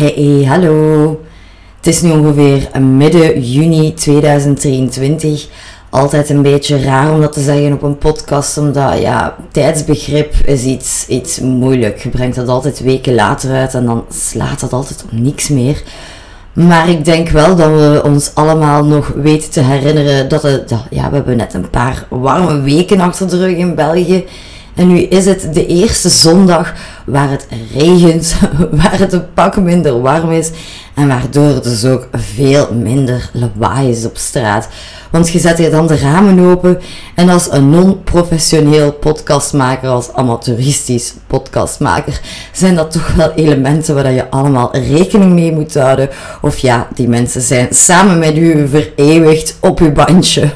Hey, hallo. Het is nu ongeveer midden juni 2023. Altijd een beetje raar om dat te zeggen op een podcast, omdat ja, tijdsbegrip is iets, iets moeilijk. Je brengt dat altijd weken later uit en dan slaat dat altijd op niks meer. Maar ik denk wel dat we ons allemaal nog weten te herinneren dat, het, ja, we hebben net een paar warme weken achter de rug in België. En nu is het de eerste zondag waar het regent, waar het een pak minder warm is en waardoor er dus ook veel minder lawaai is op straat. Want je zet hier dan de ramen open en als een non-professioneel podcastmaker, als amateuristisch podcastmaker, zijn dat toch wel elementen waar je allemaal rekening mee moet houden. Of ja, die mensen zijn samen met u vereeuwigd op uw bandje.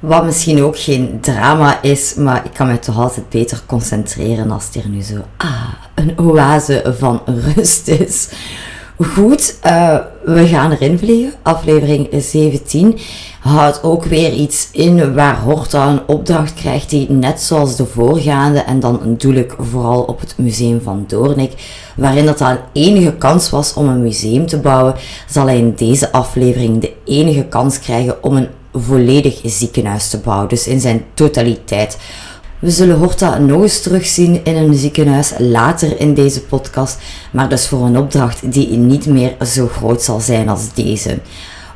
Wat misschien ook geen drama is, maar ik kan me toch altijd beter concentreren als het er nu zo ah, een oase van rust is. Goed, uh, we gaan erin vliegen. Aflevering 17 houdt ook weer iets in waar Horta een opdracht krijgt die net zoals de voorgaande, en dan doe ik vooral op het museum van Doornik, waarin dat al enige kans was om een museum te bouwen, zal hij in deze aflevering de enige kans krijgen om een volledig ziekenhuis te bouwen. Dus in zijn totaliteit. We zullen Horta nog eens terugzien in een ziekenhuis later in deze podcast, maar dus voor een opdracht die niet meer zo groot zal zijn als deze.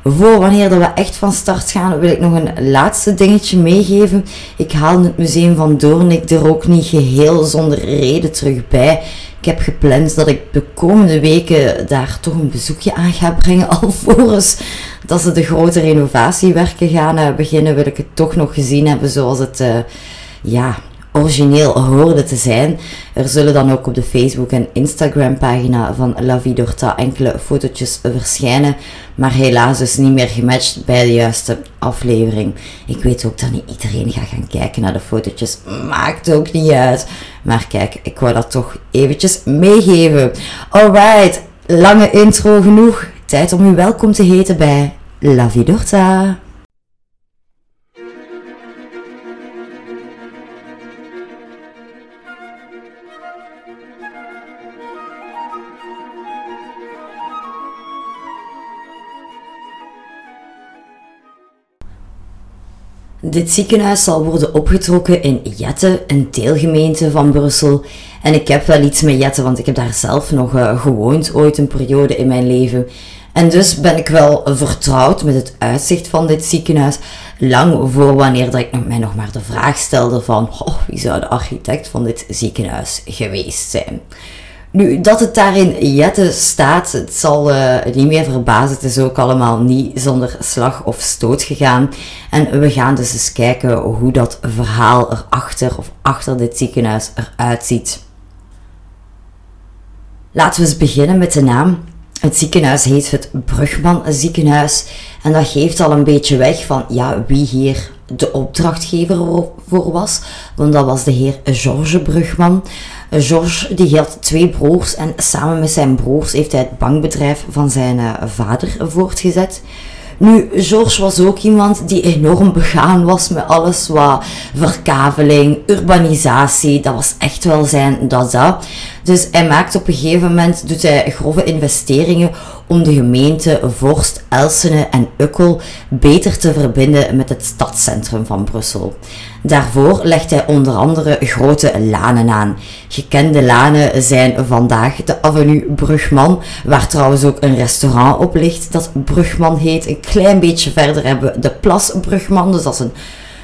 Voor wanneer we echt van start gaan, wil ik nog een laatste dingetje meegeven. Ik haal het museum van Doornik er ook niet geheel zonder reden terug bij. Ik heb gepland dat ik de komende weken daar toch een bezoekje aan ga brengen. Alvorens dat ze de grote renovatiewerken gaan uh, beginnen, wil ik het toch nog gezien hebben zoals het uh, ja, origineel hoorde te zijn. Er zullen dan ook op de Facebook- en Instagram-pagina van La Vie enkele fotootjes verschijnen, maar helaas dus niet meer gematcht bij de juiste aflevering. Ik weet ook dat niet iedereen gaat gaan kijken naar de fotootjes, maakt ook niet uit. Maar kijk, ik wou dat toch eventjes meegeven. Alright, lange intro genoeg. Tijd om u welkom te heten bij La Vie. Dit ziekenhuis zal worden opgetrokken in Jette, een deelgemeente van Brussel. En ik heb wel iets met Jette, want ik heb daar zelf nog uh, gewoond ooit een periode in mijn leven. En dus ben ik wel vertrouwd met het uitzicht van dit ziekenhuis. Lang voor wanneer dat ik mij nog maar de vraag stelde van oh, wie zou de architect van dit ziekenhuis geweest zijn. Nu, dat het daar in Jette staat, het zal uh, niet meer verbazen. Het is ook allemaal niet zonder slag of stoot gegaan. En we gaan dus eens kijken hoe dat verhaal erachter of achter dit ziekenhuis eruit ziet. Laten we eens beginnen met de naam. Het ziekenhuis heet het Brugman ziekenhuis. En dat geeft al een beetje weg van ja, wie hier de opdrachtgever voor was. Want dat was de heer Georges Brugman. Georges die had twee broers en samen met zijn broers heeft hij het bankbedrijf van zijn eh, vader voortgezet. Nu, Georges was ook iemand die enorm begaan was met alles wat verkaveling, urbanisatie, dat was echt wel zijn dada. Dus hij maakt op een gegeven moment, doet hij grove investeringen om de gemeente Vorst, Elsene en Ukkel beter te verbinden met het stadscentrum van Brussel. Daarvoor legt hij onder andere grote lanen aan. Gekende lanen zijn vandaag de Avenue Brugman, waar trouwens ook een restaurant op ligt dat Brugman heet. Een klein beetje verder hebben we de Plas Brugman, dus dat is een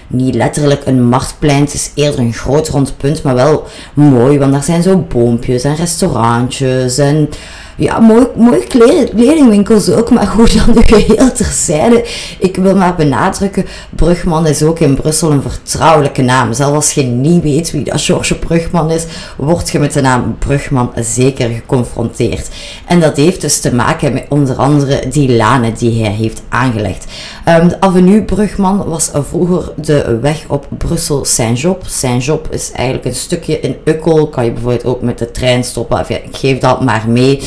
niet letterlijk een marktplein. Het is eerder een groot rond punt, maar wel mooi. Want daar zijn zo boompjes en restaurantjes en ja, mooi, mooi kledingwinkels ook, maar goed, dan de geheel terzijde. Ik wil maar benadrukken, Brugman is ook in Brussel een vertrouwelijke naam. Zelfs als je niet weet wie dat George Brugman is, word je met de naam Brugman zeker geconfronteerd. En dat heeft dus te maken met onder andere die lanen die hij heeft aangelegd. Um, de avenue Brugman was vroeger de weg op Brussel-Saint-Job. Saint-Job is eigenlijk een stukje in Ukkel, kan je bijvoorbeeld ook met de trein stoppen. ik geef dat maar mee.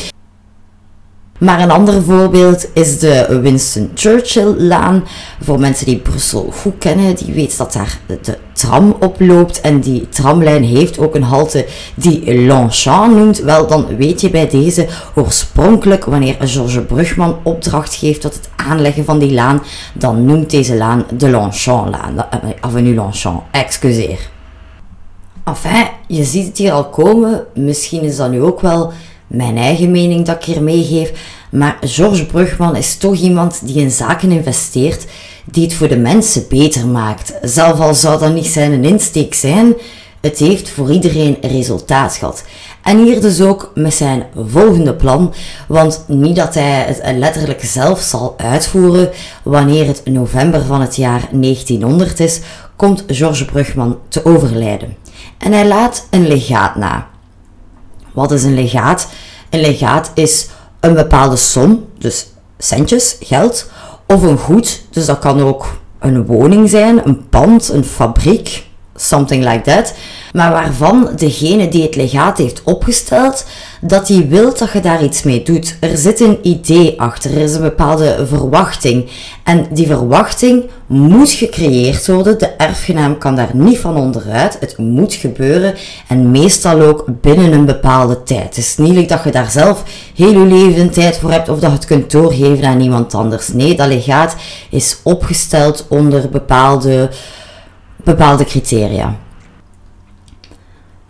Maar een ander voorbeeld is de Winston Churchill-laan. Voor mensen die Brussel goed kennen, die weten dat daar de tram oploopt. En die tramlijn heeft ook een halte die Longchamp noemt. Wel, dan weet je bij deze oorspronkelijk, wanneer Georges Brugman opdracht geeft tot het aanleggen van die laan, dan noemt deze laan de Longchamp-laan. Eh, Avenue Longchamp, excuseer. Enfin, je ziet het hier al komen. Misschien is dat nu ook wel mijn eigen mening dat ik hier meegeef. Maar George Brugman is toch iemand die in zaken investeert die het voor de mensen beter maakt. Zelf al zou dat niet zijn insteek zijn, het heeft voor iedereen resultaat gehad. En hier dus ook met zijn volgende plan, want niet dat hij het letterlijk zelf zal uitvoeren, wanneer het november van het jaar 1900 is, komt George Brugman te overlijden. En hij laat een legaat na. Wat is een legaat? Een legaat is een bepaalde som, dus centjes, geld, of een goed, dus dat kan ook een woning zijn, een pand, een fabriek, something like that maar waarvan degene die het legaat heeft opgesteld, dat hij wil dat je daar iets mee doet. Er zit een idee achter, er is een bepaalde verwachting. En die verwachting moet gecreëerd worden. De erfgenaam kan daar niet van onderuit. Het moet gebeuren en meestal ook binnen een bepaalde tijd. Het is niet dat je daar zelf heel je leven tijd voor hebt of dat je het kunt doorgeven aan iemand anders. Nee, dat legaat is opgesteld onder bepaalde, bepaalde criteria.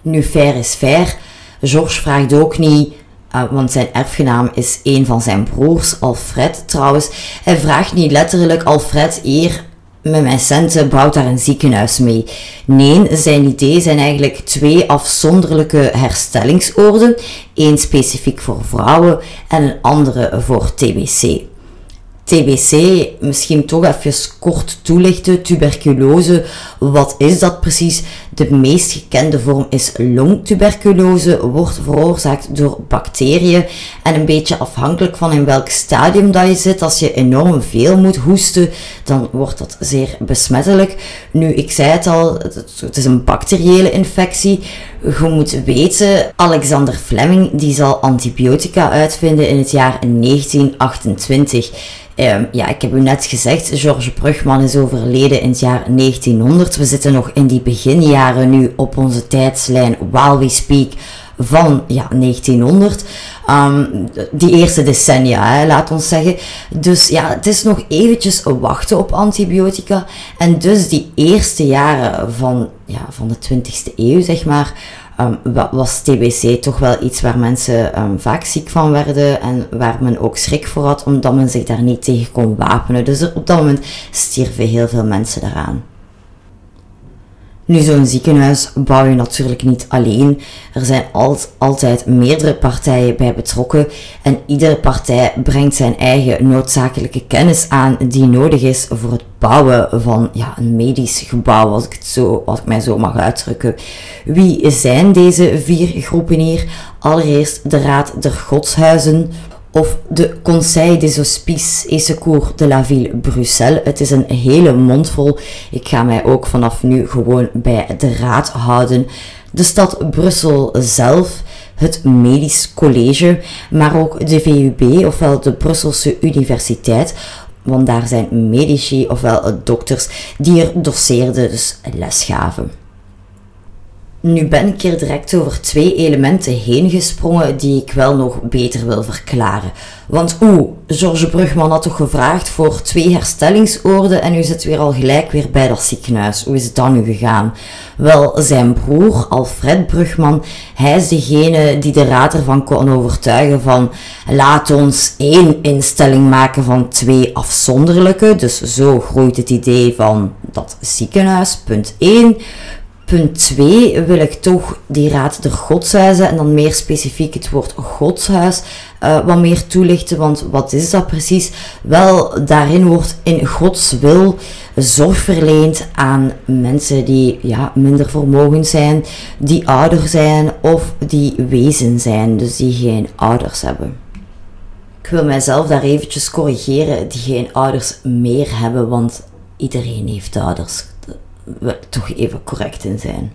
Nu, fair is fair. George vraagt ook niet, uh, want zijn erfgenaam is een van zijn broers, Alfred trouwens. Hij vraagt niet letterlijk, Alfred, hier met mijn centen bouwt daar een ziekenhuis mee. Nee, zijn idee zijn eigenlijk twee afzonderlijke herstellingsoorden. Eén specifiek voor vrouwen en een andere voor TBC. TBC misschien toch even kort toelichten. Tuberculose, wat is dat precies? De meest gekende vorm is longtuberculose, wordt veroorzaakt door bacteriën en een beetje afhankelijk van in welk stadium dat je zit. Als je enorm veel moet hoesten, dan wordt dat zeer besmettelijk. Nu, ik zei het al, het is een bacteriële infectie. Je moet weten, Alexander Fleming die zal antibiotica uitvinden in het jaar 1928. Um, ja, ik heb u net gezegd, George Brugman is overleden in het jaar 1900. We zitten nog in die beginjaren nu op onze tijdslijn while we speak van ja, 1900. Um, ehm, die eerste decennia, hè, laat ons zeggen. Dus ja, het is nog eventjes wachten op antibiotica. En dus die eerste jaren van, ja, van de 20e eeuw, zeg maar, um, was TBC toch wel iets waar mensen um, vaak ziek van werden en waar men ook schrik voor had, omdat men zich daar niet tegen kon wapenen. Dus op dat moment stierven heel veel mensen daaraan. Nu, zo'n ziekenhuis bouw je natuurlijk niet alleen. Er zijn altijd meerdere partijen bij betrokken en iedere partij brengt zijn eigen noodzakelijke kennis aan die nodig is voor het bouwen van ja, een medisch gebouw, als ik, het zo, als ik mij zo mag uitdrukken. Wie zijn deze vier groepen hier? Allereerst de Raad der Godshuizen, of de Conseil des Hospices et Secours de la Ville Bruxelles. Het is een hele mondvol. Ik ga mij ook vanaf nu gewoon bij de raad houden. De stad Brussel zelf, het Medisch College, maar ook de VUB, ofwel de Brusselse Universiteit. Want daar zijn medici, ofwel dokters, die er doseerden, dus les gaven. Nu ben ik hier direct over twee elementen heen gesprongen die ik wel nog beter wil verklaren. Want oeh, George Brugman had toch gevraagd voor twee herstellingsoorden en u zit weer al gelijk weer bij dat ziekenhuis. Hoe is het dan nu gegaan? Wel, zijn broer Alfred Brugman, hij is degene die de raad ervan kon overtuigen van laat ons één instelling maken van twee afzonderlijke. Dus zo groeit het idee van dat ziekenhuis, punt 1. Punt 2 wil ik toch die raad der godshuizen en dan meer specifiek het woord godshuis uh, wat meer toelichten. Want wat is dat precies? Wel, daarin wordt in Gods wil zorg verleend aan mensen die ja, minder vermogend zijn, die ouder zijn of die wezen zijn, dus die geen ouders hebben. Ik wil mijzelf daar eventjes corrigeren, die geen ouders meer hebben, want iedereen heeft ouders we toch even correct in zijn.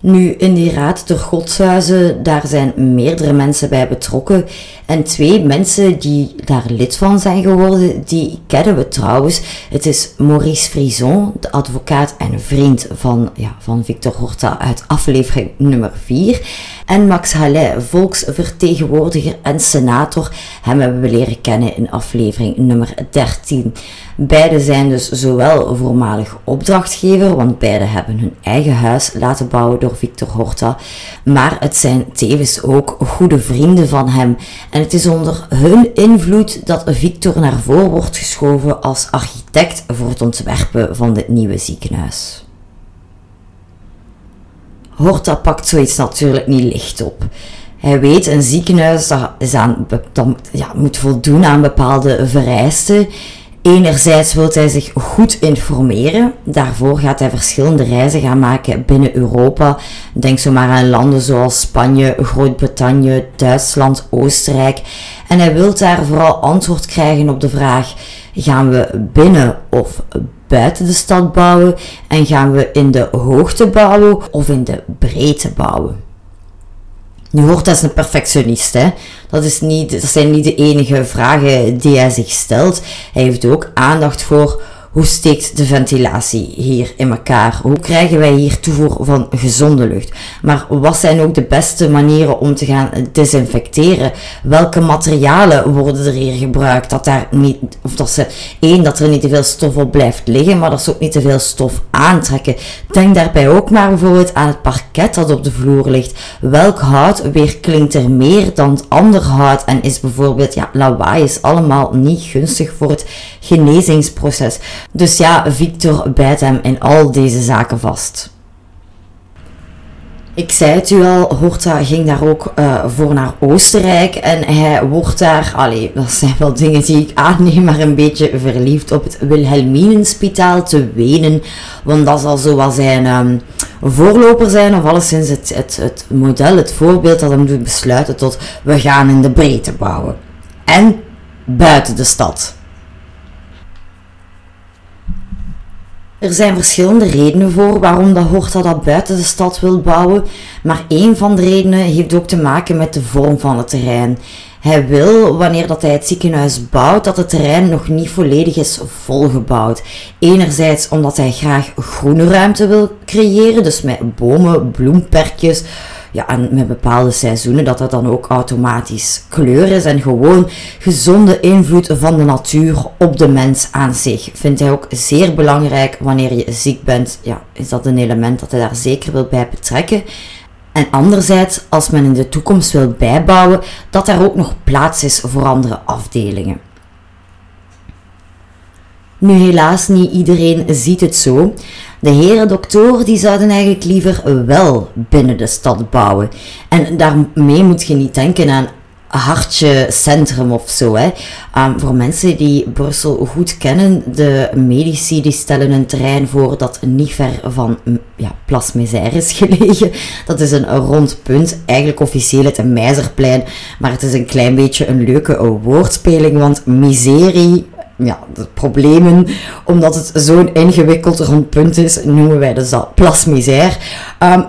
Nu, in die raad der godshuizen, daar zijn meerdere mensen bij betrokken. En twee mensen die daar lid van zijn geworden, die kennen we trouwens. Het is Maurice Frison, de advocaat en vriend van, ja, van Victor Horta uit aflevering nummer 4. En Max Hallet, volksvertegenwoordiger en senator. Hem hebben we leren kennen in aflevering nummer 13. Beide zijn dus zowel voormalig opdrachtgever, want beide hebben hun eigen huis laten bouwen door Victor Horta. Maar het zijn tevens ook goede vrienden van hem. En het is onder hun invloed dat Victor naar voren wordt geschoven als architect voor het ontwerpen van dit nieuwe ziekenhuis. Horta pakt zoiets natuurlijk niet licht op. Hij weet, een ziekenhuis dat, is aan, ja, moet voldoen aan bepaalde vereisten. Enerzijds wil hij zich goed informeren. Daarvoor gaat hij verschillende reizen gaan maken binnen Europa. Denk zomaar aan landen zoals Spanje, Groot-Brittannië, Duitsland, Oostenrijk. En hij wil daar vooral antwoord krijgen op de vraag: gaan we binnen of buiten de stad bouwen? En gaan we in de hoogte bouwen of in de breedte bouwen? Nu hoort dat een perfectionist. Hè? Dat, is niet, dat zijn niet de enige vragen die hij zich stelt. Hij heeft ook aandacht voor hoe steekt de ventilatie hier in elkaar? Hoe krijgen wij hier toevoer van gezonde lucht? Maar wat zijn ook de beste manieren om te gaan desinfecteren? Welke materialen worden er hier gebruikt? Dat daar niet, of dat ze, één, dat er niet te veel stof op blijft liggen, maar dat ze ook niet te veel stof aantrekken. Denk daarbij ook maar bijvoorbeeld aan het parket dat op de vloer ligt. Welk hout weer klinkt er meer dan het ander hout en is bijvoorbeeld, ja, lawaai is allemaal niet gunstig voor het genezingsproces. Dus ja, Victor bijt hem in al deze zaken vast. Ik zei het u al, Horta ging daar ook uh, voor naar Oostenrijk en hij wordt daar, allee, dat zijn wel dingen die ik aanneem, maar een beetje verliefd op het Wilhelminenspitaal te Wenen. Want dat zal zo wel zijn um, voorloper zijn, of alleszins het, het, het model, het voorbeeld dat hem doet besluiten tot we gaan in de breedte bouwen. En buiten de stad. Er zijn verschillende redenen voor waarom dat Horta dat buiten de stad wil bouwen, maar een van de redenen heeft ook te maken met de vorm van het terrein. Hij wil, wanneer dat hij het ziekenhuis bouwt, dat het terrein nog niet volledig is volgebouwd. Enerzijds omdat hij graag groene ruimte wil creëren, dus met bomen, bloemperkjes, ja, en met bepaalde seizoenen, dat dat dan ook automatisch kleur is en gewoon gezonde invloed van de natuur op de mens aan zich. Vindt hij ook zeer belangrijk wanneer je ziek bent, ja, is dat een element dat hij daar zeker wil bij betrekken. En anderzijds, als men in de toekomst wil bijbouwen, dat er ook nog plaats is voor andere afdelingen. Nu helaas niet iedereen ziet het zo. De heren doktoren die zouden eigenlijk liever wel binnen de stad bouwen. En daarmee moet je niet denken aan hartje centrum of zo. Hè. Um, voor mensen die Brussel goed kennen, de medici die stellen een terrein voor dat niet ver van ja, Place is gelegen. Dat is een rond punt, eigenlijk officieel het Meizerplein, maar het is een klein beetje een leuke woordspeling, want miserie ja, de problemen, omdat het zo'n ingewikkeld rondpunt is, noemen wij dus dat Place Misère. Um,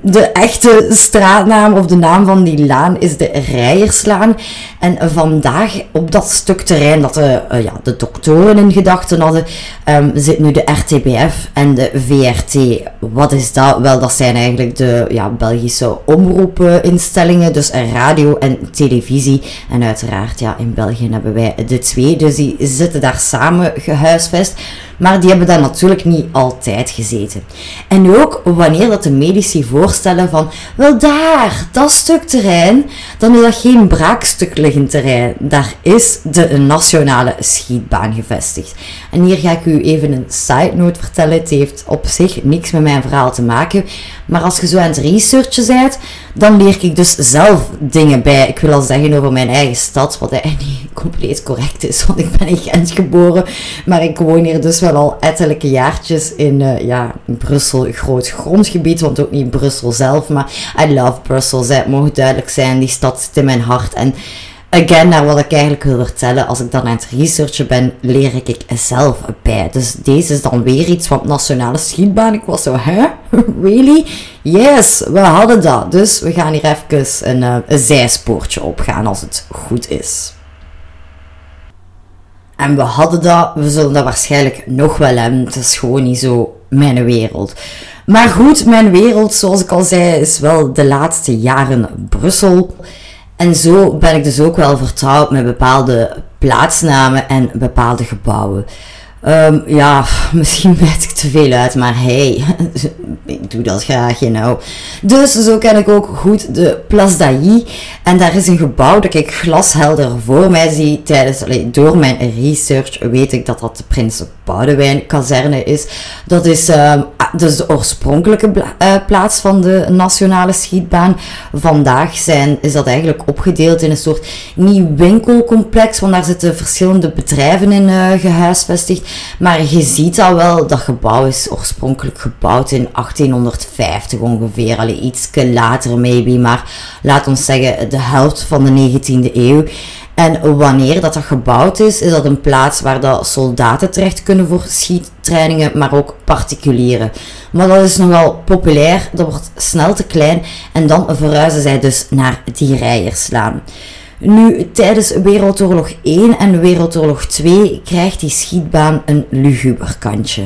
de, echte straatnaam of de naam van die laan is de Rijerslaan. En vandaag op dat stuk terrein dat de, uh, ja, de doktoren in gedachten hadden, um, zit nu de RTBF en de VRT. Wat is dat? Wel, dat zijn eigenlijk de ja, Belgische omroepinstellingen, dus radio en televisie. En uiteraard, ja, in België hebben wij de twee, dus die zitten daar samen gehuisvest. Maar die hebben daar natuurlijk niet altijd gezeten. En ook wanneer dat de medici voorstellen van, wel daar, dat stuk terrein, dan is dat geen braakstuk liggend terrein. Daar is de nationale schietbaan gevestigd. En hier ga ik u even een side note vertellen. Het heeft op zich niks met mijn verhaal te maken. Maar als je zo aan het researchen bent, dan leer ik dus zelf dingen bij. Ik wil al zeggen over mijn eigen stad, wat eigenlijk niet compleet correct is, want ik ben in Gent geboren. Maar ik woon hier dus wel al ettelijke jaartjes in uh, ja, Brussel, groot grondgebied, want ook niet Brussel zelf, maar I love Brussel. Het mogen duidelijk zijn, die stad zit in mijn hart. En again, naar wat ik eigenlijk wil vertellen, als ik dan aan het researchen ben, leer ik, ik zelf bij. Dus deze is dan weer iets van nationale schietbaan. Ik was zo, hè? Really? Yes, we hadden dat. Dus we gaan hier even een, uh, een zijspoortje opgaan als het goed is. En we hadden dat, we zullen dat waarschijnlijk nog wel hebben. Het is gewoon niet zo mijn wereld. Maar goed, mijn wereld, zoals ik al zei, is wel de laatste jaren Brussel. En zo ben ik dus ook wel vertrouwd met bepaalde plaatsnamen en bepaalde gebouwen. Um, ja, misschien weet ik te veel uit, maar hey, ik doe dat graag, you know. Dus zo ken ik ook goed de Place d'Ailly. En daar is een gebouw dat ik glashelder voor mij zie. Tijdens, door mijn research weet ik dat dat de Prins Boudewijn kazerne is. Dat is dus de oorspronkelijke uh, plaats van de nationale schietbaan. Vandaag zijn, is dat eigenlijk opgedeeld in een soort nieuw winkelcomplex, want daar zitten verschillende bedrijven in uh, gehuisvestigd. Maar je ziet al wel, dat gebouw is oorspronkelijk gebouwd in 1850 ongeveer. Allee, iets later maybe, maar laat ons zeggen de helft van de 19e eeuw. En wanneer dat, dat gebouwd is, is dat een plaats waar dat soldaten terecht kunnen voor schiettrainingen, maar ook particulieren. Maar dat is nogal populair, dat wordt snel te klein en dan verhuizen zij dus naar die rijerslaan. Nu, tijdens Wereldoorlog 1 en Wereldoorlog 2 krijgt die schietbaan een luguber kantje.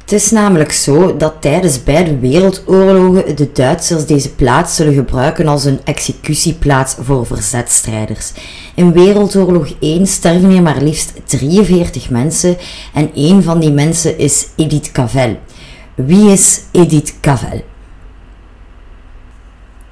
Het is namelijk zo dat tijdens beide wereldoorlogen de Duitsers deze plaats zullen gebruiken als een executieplaats voor verzetstrijders. In Wereldoorlog 1 sterven hier maar liefst 43 mensen en een van die mensen is Edith Cavell. Wie is Edith Cavell?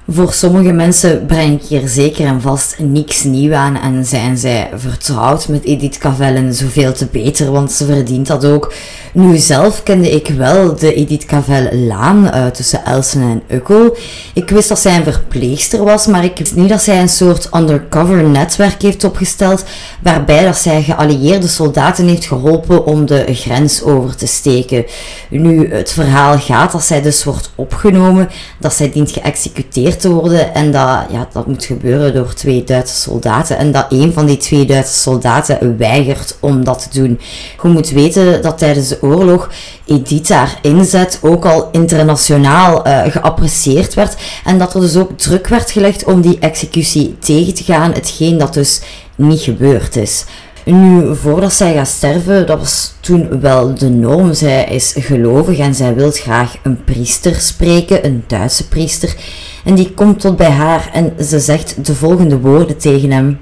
Voor sommige mensen breng ik hier zeker en vast niks nieuw aan en zijn zij vertrouwd met Edith Cavell en zoveel te beter, want ze verdient dat ook. Nu zelf kende ik wel de Edith Cavell laan uh, tussen Elsen en Ukkel. Ik wist dat zij een verpleegster was, maar ik wist niet dat zij een soort undercover netwerk heeft opgesteld waarbij dat zij geallieerde soldaten heeft geholpen om de grens over te steken. Nu, het verhaal gaat dat zij dus wordt opgenomen, dat zij dient geëxecuteerd te worden. En dat, ja, dat moet gebeuren door twee Duitse soldaten. En dat een van die twee Duitse soldaten weigert om dat te doen. Je moet weten dat tijdens de oorlog Edith inzet ook al internationaal uh, geapprecieerd werd. En dat er dus ook druk werd gelegd om die executie tegen te gaan. Hetgeen dat dus niet gebeurd is. Nu, voordat zij gaat sterven, dat was toen wel de norm. Zij is gelovig en zij wil graag een priester spreken, een Duitse priester. En die komt tot bij haar en ze zegt de volgende woorden tegen hem.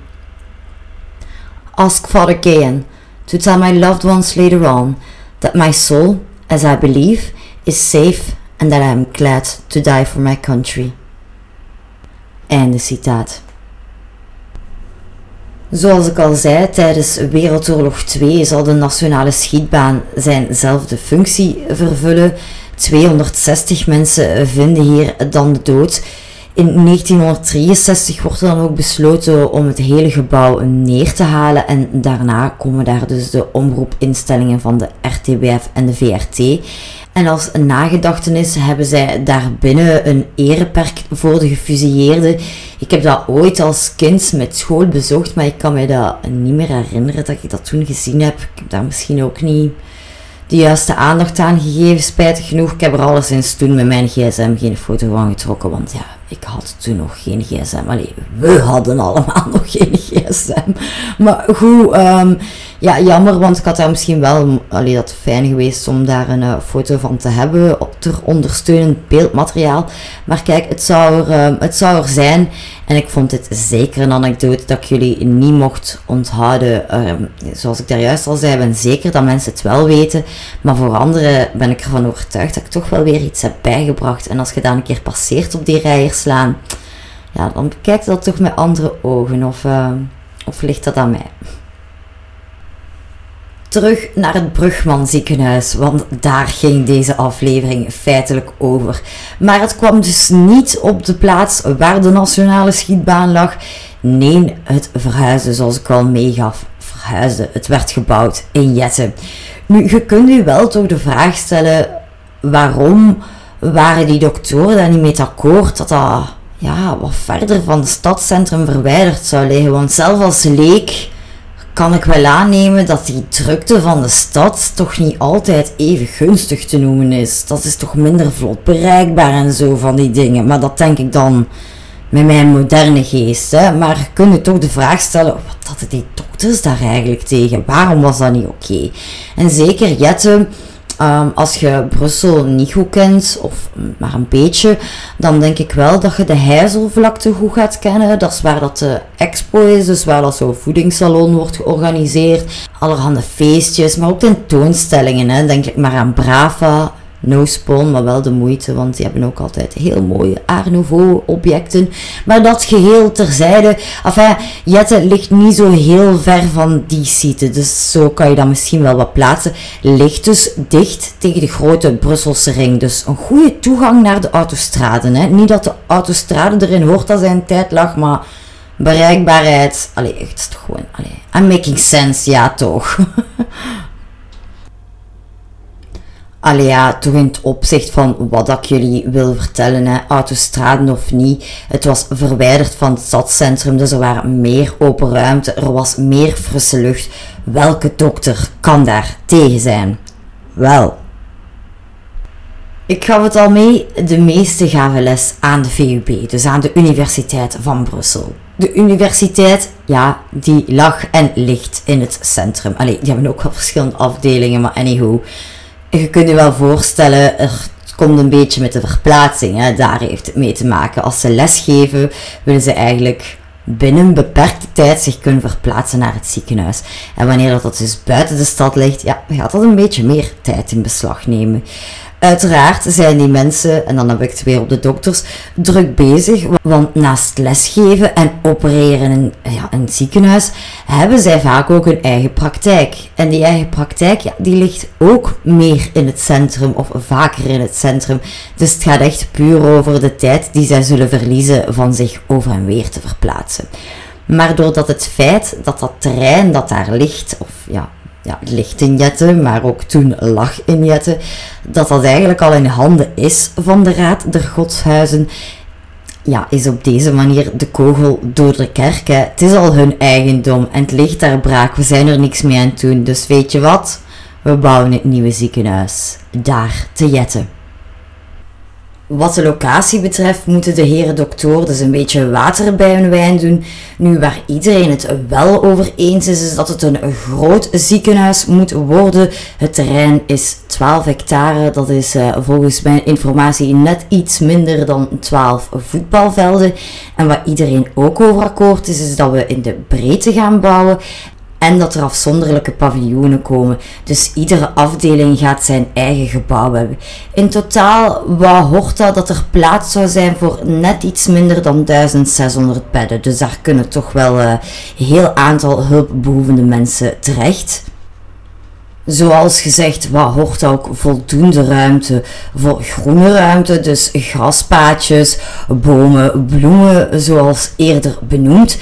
Ask Father Cain to tell my loved ones later on that my soul, as I believe, is safe and that I am glad to die for my country. Einde citaat. Zoals ik al zei, tijdens Wereldoorlog 2 zal de nationale schietbaan zijnzelfde functie vervullen. 260 mensen vinden hier dan de dood. In 1963 wordt er dan ook besloten om het hele gebouw neer te halen en daarna komen daar dus de omroepinstellingen van de RTBF en de VRT. En als nagedachtenis hebben zij daarbinnen een ereperk voor de gefusilleerden. Ik heb dat ooit als kind met school bezocht, maar ik kan me dat niet meer herinneren dat ik dat toen gezien heb. Ik heb daar misschien ook niet de juiste aandacht aan gegeven, spijtig genoeg. Ik heb er alleszins toen met mijn gsm geen foto van getrokken, want ja, ik had toen nog geen gsm. Allee, we hadden allemaal nog geen gsm. Maar goed, um, ja, jammer, want ik had daar misschien wel, allee, dat fijn geweest om daar een uh, foto van te hebben, ter ondersteunend beeldmateriaal. Maar kijk, het zou, er, um, het zou er zijn. En ik vond dit zeker een anekdote dat ik jullie niet mocht onthouden. Um, zoals ik daar juist al zei, ben zeker dat mensen het wel weten. Maar voor anderen ben ik ervan overtuigd dat ik toch wel weer iets heb bijgebracht. En als je daar een keer passeert op die rijerslaan, ja, dan bekijk je dat toch met andere ogen. Of, uh, of ligt dat aan mij? Terug naar het Brugman ziekenhuis, want daar ging deze aflevering feitelijk over. Maar het kwam dus niet op de plaats waar de nationale schietbaan lag. Nee, het verhuisde zoals ik al meegaf. Verhuisde, het werd gebouwd in Jetten. Nu, je kunt u wel toch de vraag stellen, waarom waren die doktoren daar niet mee akkoord dat dat ja, wat verder van het stadscentrum verwijderd zou liggen. Want zelf als leek kan ik wel aannemen dat die drukte van de stad toch niet altijd even gunstig te noemen is. Dat is toch minder vlot bereikbaar en zo van die dingen. Maar dat denk ik dan met mijn moderne geest. Hè. Maar kun je toch de vraag stellen, wat hadden die dokters daar eigenlijk tegen? Waarom was dat niet oké? En zeker Jette Ehm, als je Brussel niet goed kent, of maar een beetje, dan denk ik wel dat je de Heizelvlakte goed gaat kennen. Dat is waar dat de expo is, dus waar dat zo'n voedingssalon wordt georganiseerd. Allerhande feestjes, maar ook tentoonstellingen. Hè. Denk ik maar aan Brava, No Spawn, maar wel de moeite, want die hebben ook altijd heel mooie Art Nouveau objecten. Maar dat geheel terzijde, enfin, Jette ligt niet zo heel ver van die site, dus zo kan je dat misschien wel wat plaatsen. Ligt dus dicht tegen de grote Brusselse ring, dus een goede toegang naar de autostraden. Hè. Niet dat de autostrade erin hoort dat zijn tijd lag, maar bereikbaarheid, allee, echt, toch gewoon, allee, I'm making sense, ja toch. Allee ja, toch in het opzicht van wat ik jullie wil vertellen, hè, autostraden of niet. Het was verwijderd van het stadscentrum, dus er waren meer open ruimte, er was meer frisse lucht. Welke dokter kan daar tegen zijn? Wel. Ik gaf het al mee, de meeste gaven les aan de VUB, dus aan de Universiteit van Brussel. De universiteit, ja, die lag en ligt in het centrum. Allee, die hebben ook wel verschillende afdelingen, maar anyhow je kunt je wel voorstellen, er komt een beetje met de verplaatsing. Hè. Daar heeft het mee te maken. Als ze lesgeven, willen ze eigenlijk binnen een beperkte tijd zich kunnen verplaatsen naar het ziekenhuis. En wanneer dat dus buiten de stad ligt, ja, gaat dat een beetje meer tijd in beslag nemen. Uiteraard zijn die mensen, en dan heb ik het weer op de dokters, druk bezig. Want naast lesgeven en opereren in ja, een ziekenhuis, hebben zij vaak ook een eigen praktijk. En die eigen praktijk, ja, die ligt ook meer in het centrum, of vaker in het centrum. Dus het gaat echt puur over de tijd die zij zullen verliezen van zich over en weer te verplaatsen. Maar doordat het feit dat dat terrein dat daar ligt, of ja, ja, ligt in Jetten, maar ook toen lag in Jetten, dat dat eigenlijk al in handen is van de Raad der Godshuizen, ja, is op deze manier de kogel door de kerk. Hè. Het is al hun eigendom en het ligt daar braak. We zijn er niks mee aan het doen. Dus weet je wat? We bouwen het nieuwe ziekenhuis. Daar te Jetten. Wat de locatie betreft moeten de heren dokter dus een beetje water bij hun wijn doen. Nu, waar iedereen het wel over eens is, is dat het een groot ziekenhuis moet worden. Het terrein is 12 hectare. Dat is uh, volgens mijn informatie net iets minder dan 12 voetbalvelden. En wat iedereen ook over akkoord is, is dat we in de breedte gaan bouwen en dat er afzonderlijke paviljoenen komen. Dus iedere afdeling gaat zijn eigen gebouw hebben. In totaal wou Horta dat er plaats zou zijn voor net iets minder dan 1600 bedden. Dus daar kunnen toch wel een uh, heel aantal hulpbehoevende mensen terecht. Zoals gezegd, wat hoort ook voldoende ruimte voor groene ruimte, dus graspaadjes, bomen, bloemen, zoals eerder benoemd.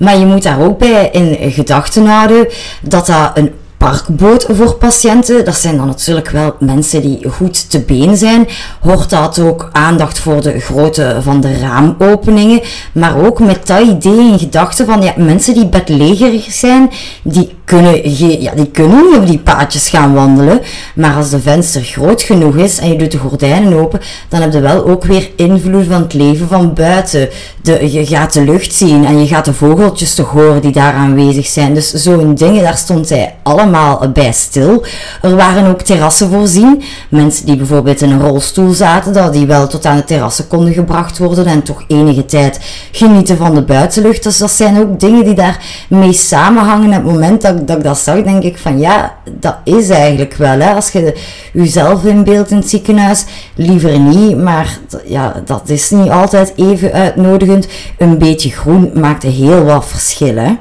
Maar je moet daar ook bij in gedachten houden dat dat een parkboot voor patiënten. Dat zijn dan natuurlijk wel mensen die goed te been zijn. Hoort dat ook aandacht voor de grootte van de raamopeningen. Maar ook met dat idee in gedachten van ja, mensen die bedlegerig zijn, die kunnen, ja, die kunnen niet op die paadjes gaan wandelen. Maar als de venster groot genoeg is en je doet de gordijnen open, dan heb je wel ook weer invloed van het leven van buiten. De, je gaat de lucht zien en je gaat de vogeltjes toch horen die daar aanwezig zijn. Dus zo'n dingen, daar stond hij allemaal bij stil. Er waren ook terrassen voorzien. Mensen die bijvoorbeeld in een rolstoel zaten, dat die wel tot aan de terrassen konden gebracht worden en toch enige tijd genieten van de buitenlucht. Dus dat zijn ook dingen die daarmee samenhangen. Het moment dat dat ik dat zag, denk ik van ja, dat is eigenlijk wel. Hè. Als je jezelf inbeeldt in het ziekenhuis, liever niet. Maar ja, dat is niet altijd even uitnodigend. Een beetje groen maakt heel wat verschil. Hè.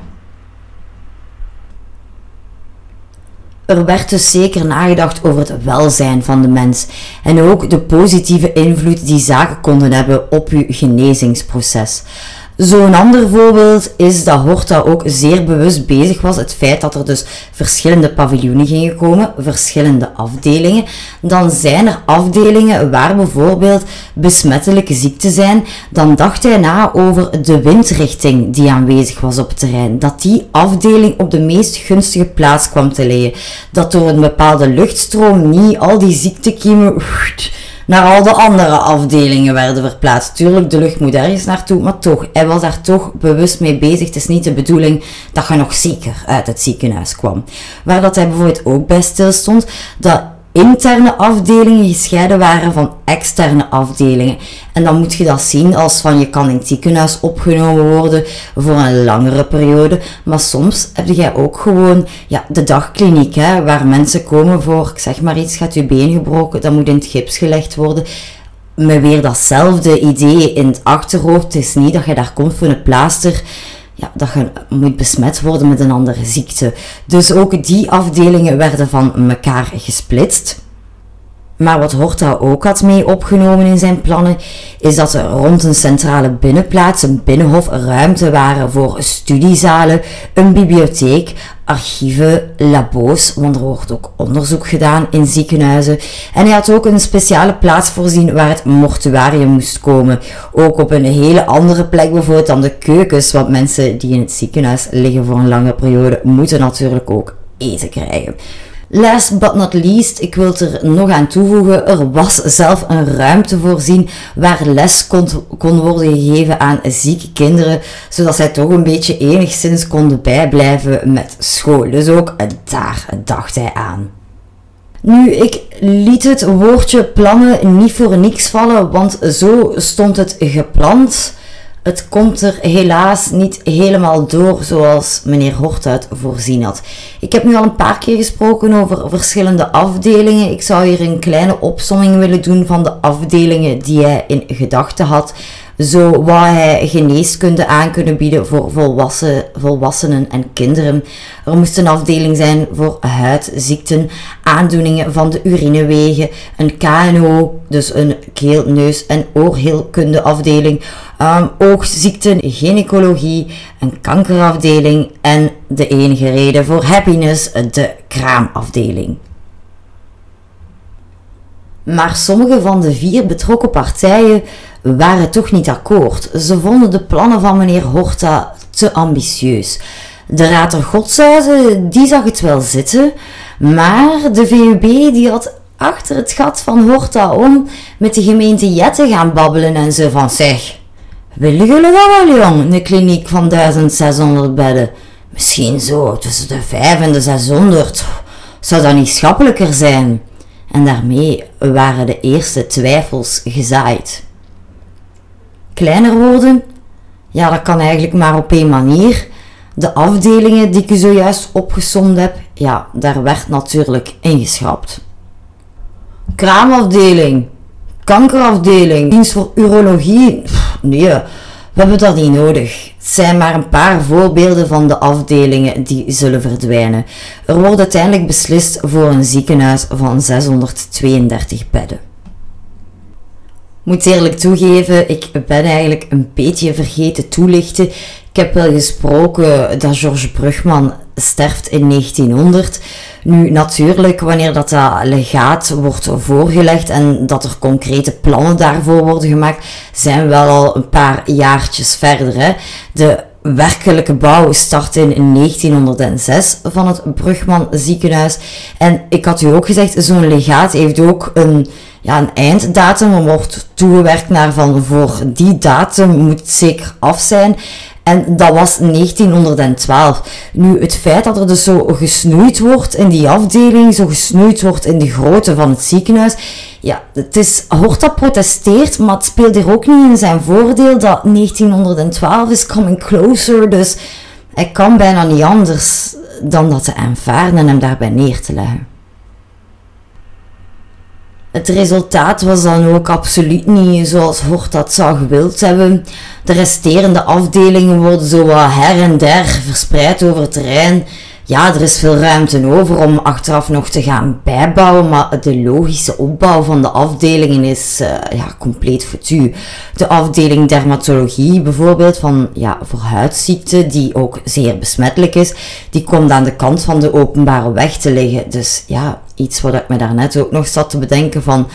Er werd dus zeker nagedacht over het welzijn van de mens en ook de positieve invloed die zaken konden hebben op uw genezingsproces. Zo'n ander voorbeeld is dat Horta ook zeer bewust bezig was. Het feit dat er dus verschillende paviljoenen gingen komen, verschillende afdelingen. Dan zijn er afdelingen waar bijvoorbeeld besmettelijke ziekten zijn. Dan dacht hij na over de windrichting die aanwezig was op het terrein. Dat die afdeling op de meest gunstige plaats kwam te liggen. Dat door een bepaalde luchtstroom niet al die ziektekiemen naar al de andere afdelingen werden verplaatst. Tuurlijk, de lucht moet ergens naartoe, maar toch, hij was daar toch bewust mee bezig. Het is niet de bedoeling dat je nog zeker uit het ziekenhuis kwam. Waar dat hij bijvoorbeeld ook bij stilstond, dat interne afdelingen gescheiden waren van externe afdelingen. En dan moet je dat zien als van je kan in het ziekenhuis opgenomen worden voor een langere periode. Maar soms heb jij ook gewoon ja, de dagkliniek, hè, waar mensen komen voor, ik zeg maar iets, gaat je been gebroken, dat moet in het gips gelegd worden. Met weer datzelfde idee in het achterhoofd. Het is niet dat je daar komt voor een plaaster ja, dat je moet besmet worden met een andere ziekte. Dus ook die afdelingen werden van elkaar gesplitst. Maar wat Horta ook had mee opgenomen in zijn plannen, is dat er rond een centrale binnenplaats, een binnenhof, ruimte waren voor studiezalen, een bibliotheek, archieven, labo's, want er wordt ook onderzoek gedaan in ziekenhuizen. En hij had ook een speciale plaats voorzien waar het mortuarium moest komen. Ook op een hele andere plek bijvoorbeeld dan de keukens, want mensen die in het ziekenhuis liggen voor een lange periode moeten natuurlijk ook eten krijgen. Last but not least, ik wil er nog aan toevoegen, er was zelf een ruimte voorzien waar les kon, kon worden gegeven aan zieke kinderen, zodat zij toch een beetje enigszins konden bijblijven met school. Dus ook daar dacht hij aan. Nu, ik liet het woordje plannen niet voor niks vallen, want zo stond het gepland. Het komt er helaas niet helemaal door zoals meneer Hortuit voorzien had. Ik heb nu al een paar keer gesproken over verschillende afdelingen. Ik zou hier een kleine opsomming willen doen van de afdelingen die hij in gedachten had. Zo wou hij geneeskunde aan kunnen bieden voor volwassen, volwassenen en kinderen. Er moest een afdeling zijn voor huidziekten, aandoeningen van de urinewegen, een KNO, dus een keel-, neus- en oorheelkunde afdeling, um, oogziekten, gynaecologie, een kankerafdeling en de enige reden voor happiness, de kraamafdeling. Maar sommige van de vier betrokken partijen waren toch niet akkoord. Ze vonden de plannen van meneer Horta te ambitieus. De Raad der Godshuizen, die zag het wel zitten, maar de VUB die had achter het gat van Horta om met de gemeente Jette gaan babbelen en ze van zeg, willen jullie dat wel jong, een kliniek van 1600 bedden? Misschien zo tussen de 5 en de 600. Zou dat niet schappelijker zijn? En daarmee waren de eerste twijfels gezaaid. Kleiner worden? Ja, dat kan eigenlijk maar op één manier. De afdelingen die ik u zojuist opgesomd heb, ja, daar werd natuurlijk ingeschrapt. Kraamafdeling, kankerafdeling, dienst voor urologie. nee, we hebben dat niet nodig. Het zijn maar een paar voorbeelden van de afdelingen die zullen verdwijnen. Er wordt uiteindelijk beslist voor een ziekenhuis van 632 bedden moet eerlijk toegeven, ik ben eigenlijk een beetje vergeten toelichten. Ik heb wel gesproken dat George Brugman sterft in 1900. Nu, natuurlijk, wanneer dat, legaat wordt voorgelegd en dat er concrete plannen daarvoor worden gemaakt, zijn we wel al een paar jaartjes verder. Hè. De werkelijke bouw start in 1906 van het Brugman ziekenhuis. En ik had u ook gezegd, zo'n legaat heeft ook een ja, een einddatum. Er wordt toegewerkt naar van voor die datum moet zeker af zijn. En dat was 1912. Nu, het feit dat er dus zo gesnoeid wordt in die afdeling, zo gesnoeid wordt in de grootte van het ziekenhuis, ja, het is, Horta protesteert, maar het speelt er ook niet in zijn voordeel dat 1912 is coming closer, dus hij kan bijna niet anders dan dat te aanvaarden en hem daarbij neer te leggen. Het resultaat was dan ook absoluut niet zoals Hort dat zou gewild hebben. De resterende afdelingen worden zo wat her en der verspreid over het terrein. Ja, er is veel ruimte over om achteraf nog te gaan bijbouwen, maar de logische opbouw van de afdelingen is uh, ja, compleet foutu. De afdeling dermatologie bijvoorbeeld, van, ja, voor huidziekten, die ook zeer besmettelijk is, die komt aan de kant van de openbare weg te liggen. Dus ja, iets wat ik me daarnet ook nog zat te bedenken van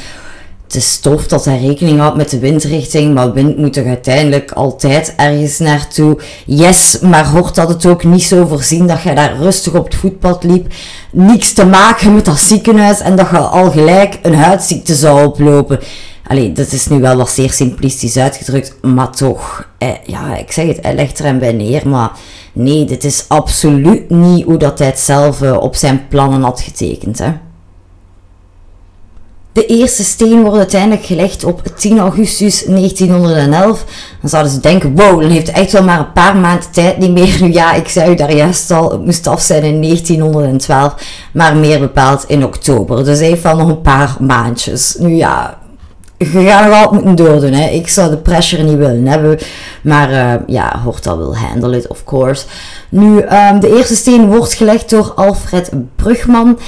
het is tof dat hij rekening houdt met de windrichting, maar wind moet toch uiteindelijk altijd ergens naartoe. Yes, maar hoort dat het ook niet zo voorzien dat je daar rustig op het voetpad liep, niks te maken met dat ziekenhuis en dat je al gelijk een huidziekte zou oplopen. Allee, dat is nu wel wat zeer simplistisch uitgedrukt, maar toch, eh, ja, ik zeg het, hij legt er hem bij neer, maar nee, dit is absoluut niet hoe dat hij het zelf eh, op zijn plannen had getekend, hè. De eerste steen wordt uiteindelijk gelegd op 10 augustus 1911. Dan zouden ze denken, wow, dan heeft echt wel maar een paar maanden tijd niet meer. Nu ja, ik zei u daar juist al, het moest af zijn in 1912, maar meer bepaald in oktober. Dus wel nog een paar maandjes. Nu ja, je gaat nog altijd moeten doordoen. Hè. Ik zou de pressure niet willen hebben. Maar uh, ja, Horta wil handle it, of course. Nu, um, de eerste steen wordt gelegd door Alfred Brugman. Um,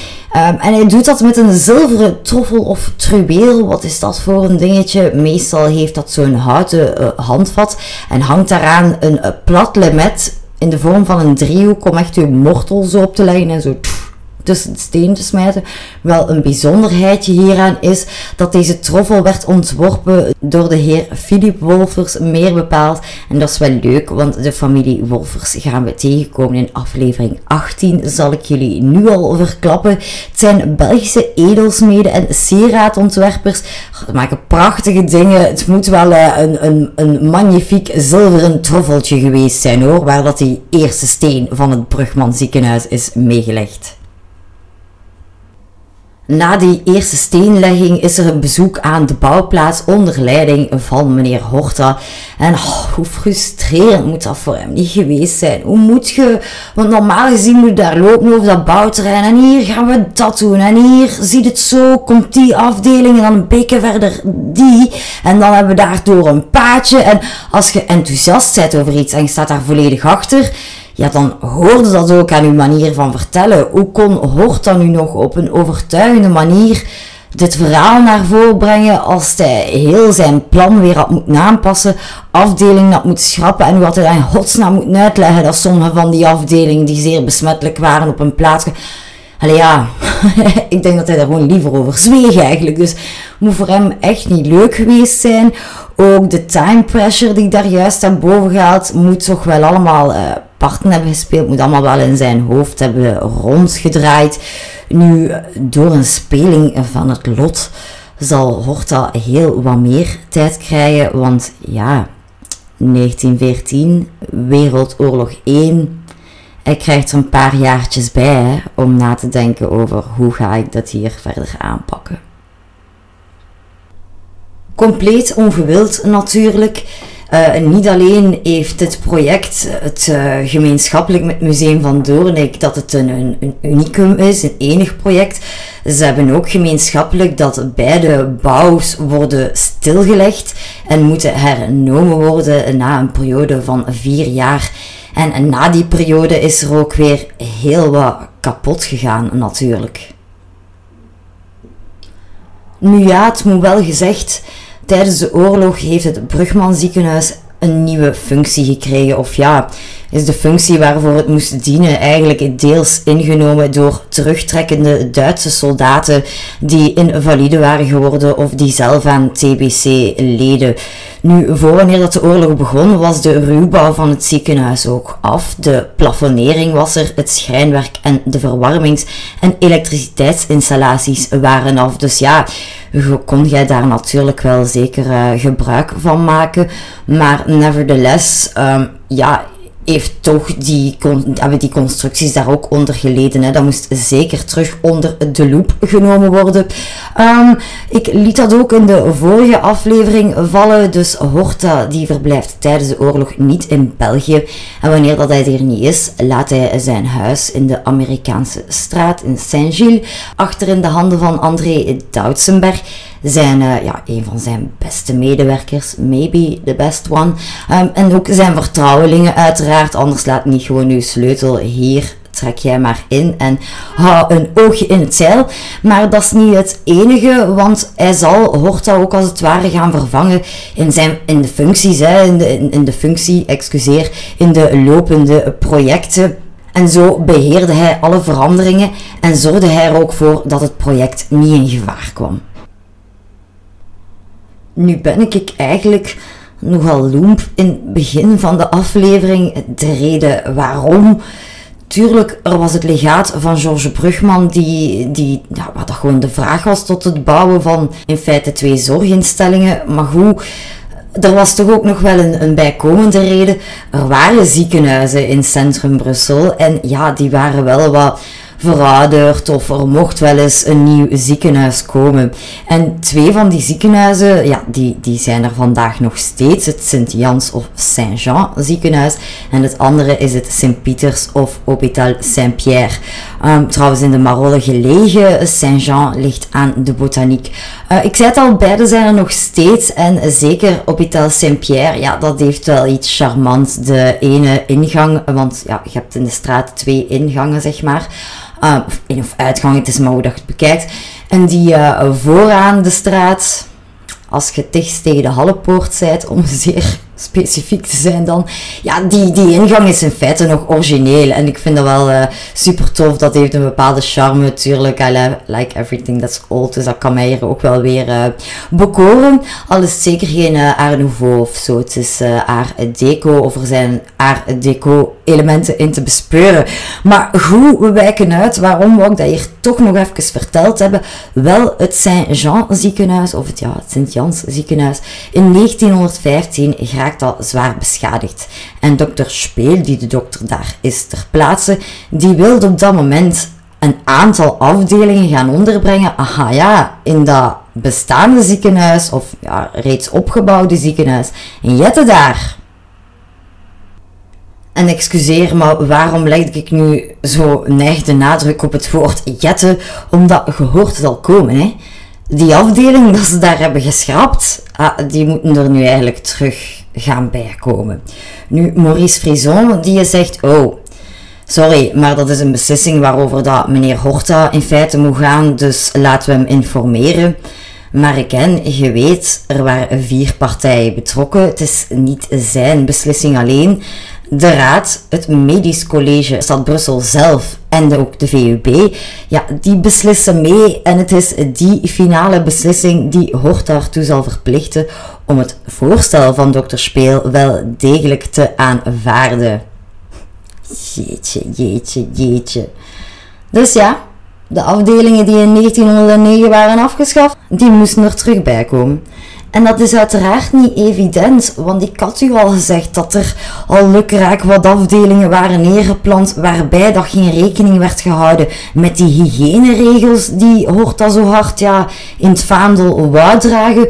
en hij doet dat met een zilveren troffel of truweel. Wat is dat voor een dingetje? Meestal heeft dat zo'n houten uh, handvat. En hangt daaraan een uh, plat lemet in de vorm van een driehoek om echt uw mortel zo op te leggen en zo tussen de steen te smijten. Wel een bijzonderheidje hieraan is dat deze troffel werd ontworpen door de heer Philip Wolfers, meer bepaald. En dat is wel leuk, want de familie Wolfers gaan we tegenkomen in aflevering 18, zal ik jullie nu al verklappen. Het zijn Belgische edelsmeden en sieraadontwerpers. Ze maken prachtige dingen. Het moet wel eh, een, een, een magnifiek zilveren troffeltje geweest zijn hoor, waar dat die eerste steen van het Brugman ziekenhuis is meegelegd. Na die eerste steenlegging is er een bezoek aan de bouwplaats onder leiding van meneer Horta. En oh, hoe frustrerend moet dat voor hem niet geweest zijn? Hoe moet je, want normaal gezien moet je daar lopen over dat bouwterrein en hier gaan we dat doen en hier ziet het zo, komt die afdeling en dan een beetje verder die en dan hebben we daardoor een paadje en als je enthousiast bent over iets en je staat daar volledig achter ja, dan hoorde dat ook aan uw manier van vertellen. Hoe kon Horta nu nog op een overtuigende manier dit verhaal naar voren brengen als hij heel zijn plan weer had moeten aanpassen, afdeling had moeten schrappen en had hij dan in godsnaam uitleggen dat sommige van die afdelingen die zeer besmettelijk waren op een plaats... Allee ja, ik denk dat hij daar gewoon liever over zweeg eigenlijk. Dus moet voor hem echt niet leuk geweest zijn. Ook de time pressure die ik daar juist aan boven gehaald, moet toch wel allemaal uh, parten hebben gespeeld. Moet allemaal wel in zijn hoofd hebben rondgedraaid. Nu, door een speling van het lot zal Horta heel wat meer tijd krijgen. Want ja, 1914, Wereldoorlog 1. Hij krijgt er een paar jaartjes bij om na te denken over hoe ga ik dat hier verder aanpakken. Compleet ongewild natuurlijk. Uh, niet alleen heeft het project het uh, gemeenschappelijk met Museum van Doornik dat het een, een, een, unicum is, een enig project. Ze hebben ook gemeenschappelijk dat beide bouws worden stilgelegd en moeten hernomen worden na een periode van vier jaar. En na die periode is er ook weer heel wat kapot gegaan natuurlijk. Nu ja, het moet wel gezegd Tijdens de oorlog heeft het Brugman ziekenhuis een nieuwe functie gekregen. Of ja, is de functie waarvoor het moest dienen eigenlijk deels ingenomen door terugtrekkende Duitse soldaten die invalide waren geworden of die zelf aan TBC leden. Nu, voor wanneer dat de oorlog begon, was de ruwbouw van het ziekenhuis ook af. De plafonnering was er, het schrijnwerk en de verwarmings- en elektriciteitsinstallaties waren af. Dus ja, kon jij daar natuurlijk wel zeker uh, gebruik van maken. Maar nevertheless, um, ja, heeft toch die, hebben die constructies daar ook onder geleden. Hè. Dat moest zeker terug onder de loep genomen worden. Um, ik liet dat ook in de vorige aflevering vallen. Dus Horta die verblijft tijdens de oorlog niet in België. En wanneer dat hij er niet is, laat hij zijn huis in de Amerikaanse straat in Saint-Gilles achter in de handen van André Doutsenberg zijn uh, ja, een van zijn beste medewerkers, maybe the best one. Um, en ook zijn vertrouwelingen uiteraard, anders laat niet gewoon uw sleutel hier trek jij maar in en hou een oogje in het zeil. Maar dat is niet het enige, want hij zal Horta ook als het ware gaan vervangen in, zijn, in de functies, hè, in, de, in, de functie, excuseer, in de lopende projecten. En zo beheerde hij alle veranderingen en zorgde hij er ook voor dat het project niet in gevaar kwam. Nu ben ik eigenlijk nogal loemp in het begin van de aflevering. De reden waarom. Tuurlijk, er was het legaat van Georges Brugman, die, die, ja, wat dat gewoon de vraag was tot het bouwen van in feite twee zorginstellingen. Maar goed, er was toch ook nog wel een, een bijkomende reden. Er waren ziekenhuizen in centrum Brussel en ja, die waren wel wat verouderd of er mocht wel eens een nieuw ziekenhuis komen. En twee van die ziekenhuizen, ja, die, die zijn er vandaag nog steeds. Het Sint-Jans of Saint-Jean ziekenhuis en het andere is het Sint-Pieters of Hôpital Saint-Pierre. Um, trouwens in de Marolle gelegen, Saint-Jean ligt aan de botaniek. Uh, ik zei het al, beide zijn er nog steeds en zeker Hôpital Saint-Pierre, ja, dat heeft wel iets charmants. De ene ingang, want ja, je hebt in de straat twee ingangen, zeg maar. Uh, in of uitgang, het is maar hoe dat je bekijkt. En die uh, vooraan de straat, als je dicht tegen de Hallepoort zijt, om zeer specifiek te zijn dan. Ja, die, die ingang is in feite nog origineel. En ik vind dat wel uh, super tof. Dat heeft een bepaalde charme natuurlijk. Like everything that's old. Dus dat kan mij hier ook wel weer uh, bekoren. Al is het zeker geen uh, Art Nouveau of zo. Het is Art Deco. Of er zijn Art Deco elementen in te bespeuren. Maar goed, we wijken uit. Waarom wou ik dat hier toch nog even verteld hebben? Wel, het Saint-Jean ziekenhuis. Of het, ja, het Sint-Jans ziekenhuis. In 1915 graag raakt al zwaar beschadigd. En dokter Speel, die de dokter daar is ter plaatse, die wilde op dat moment een aantal afdelingen gaan onderbrengen. Aha ja, in dat bestaande ziekenhuis, of ja, reeds opgebouwde ziekenhuis. En jette daar. En excuseer, maar waarom leg ik nu zo neig de nadruk op het woord jetten? Omdat gehoord zal komen, hè. Die afdeling dat ze daar hebben geschrapt, ah, die moeten er nu eigenlijk terug gaan bijkomen. Nu, Maurice Frison, die zegt, oh, sorry, maar dat is een beslissing waarover dat meneer Horta in feite moet gaan, dus laten we hem informeren. Maar ik ken, je weet, er waren vier partijen betrokken. Het is niet zijn beslissing alleen. De Raad, het Medisch College, Stad Brussel zelf en ook de VUB, ja, die beslissen mee. En het is die finale beslissing die Hort daartoe zal verplichten om het voorstel van dokter Speel wel degelijk te aanvaarden. Jeetje, jeetje, jeetje. Dus ja, de afdelingen die in 1909 waren afgeschaft, die moesten er terug bij komen. En dat is uiteraard niet evident, want ik had u al gezegd dat er al lukraak wat afdelingen waren neergeplant waarbij dat geen rekening werd gehouden met die hygiëneregels die hoort dat zo hard ja, in het vaandel wou dragen.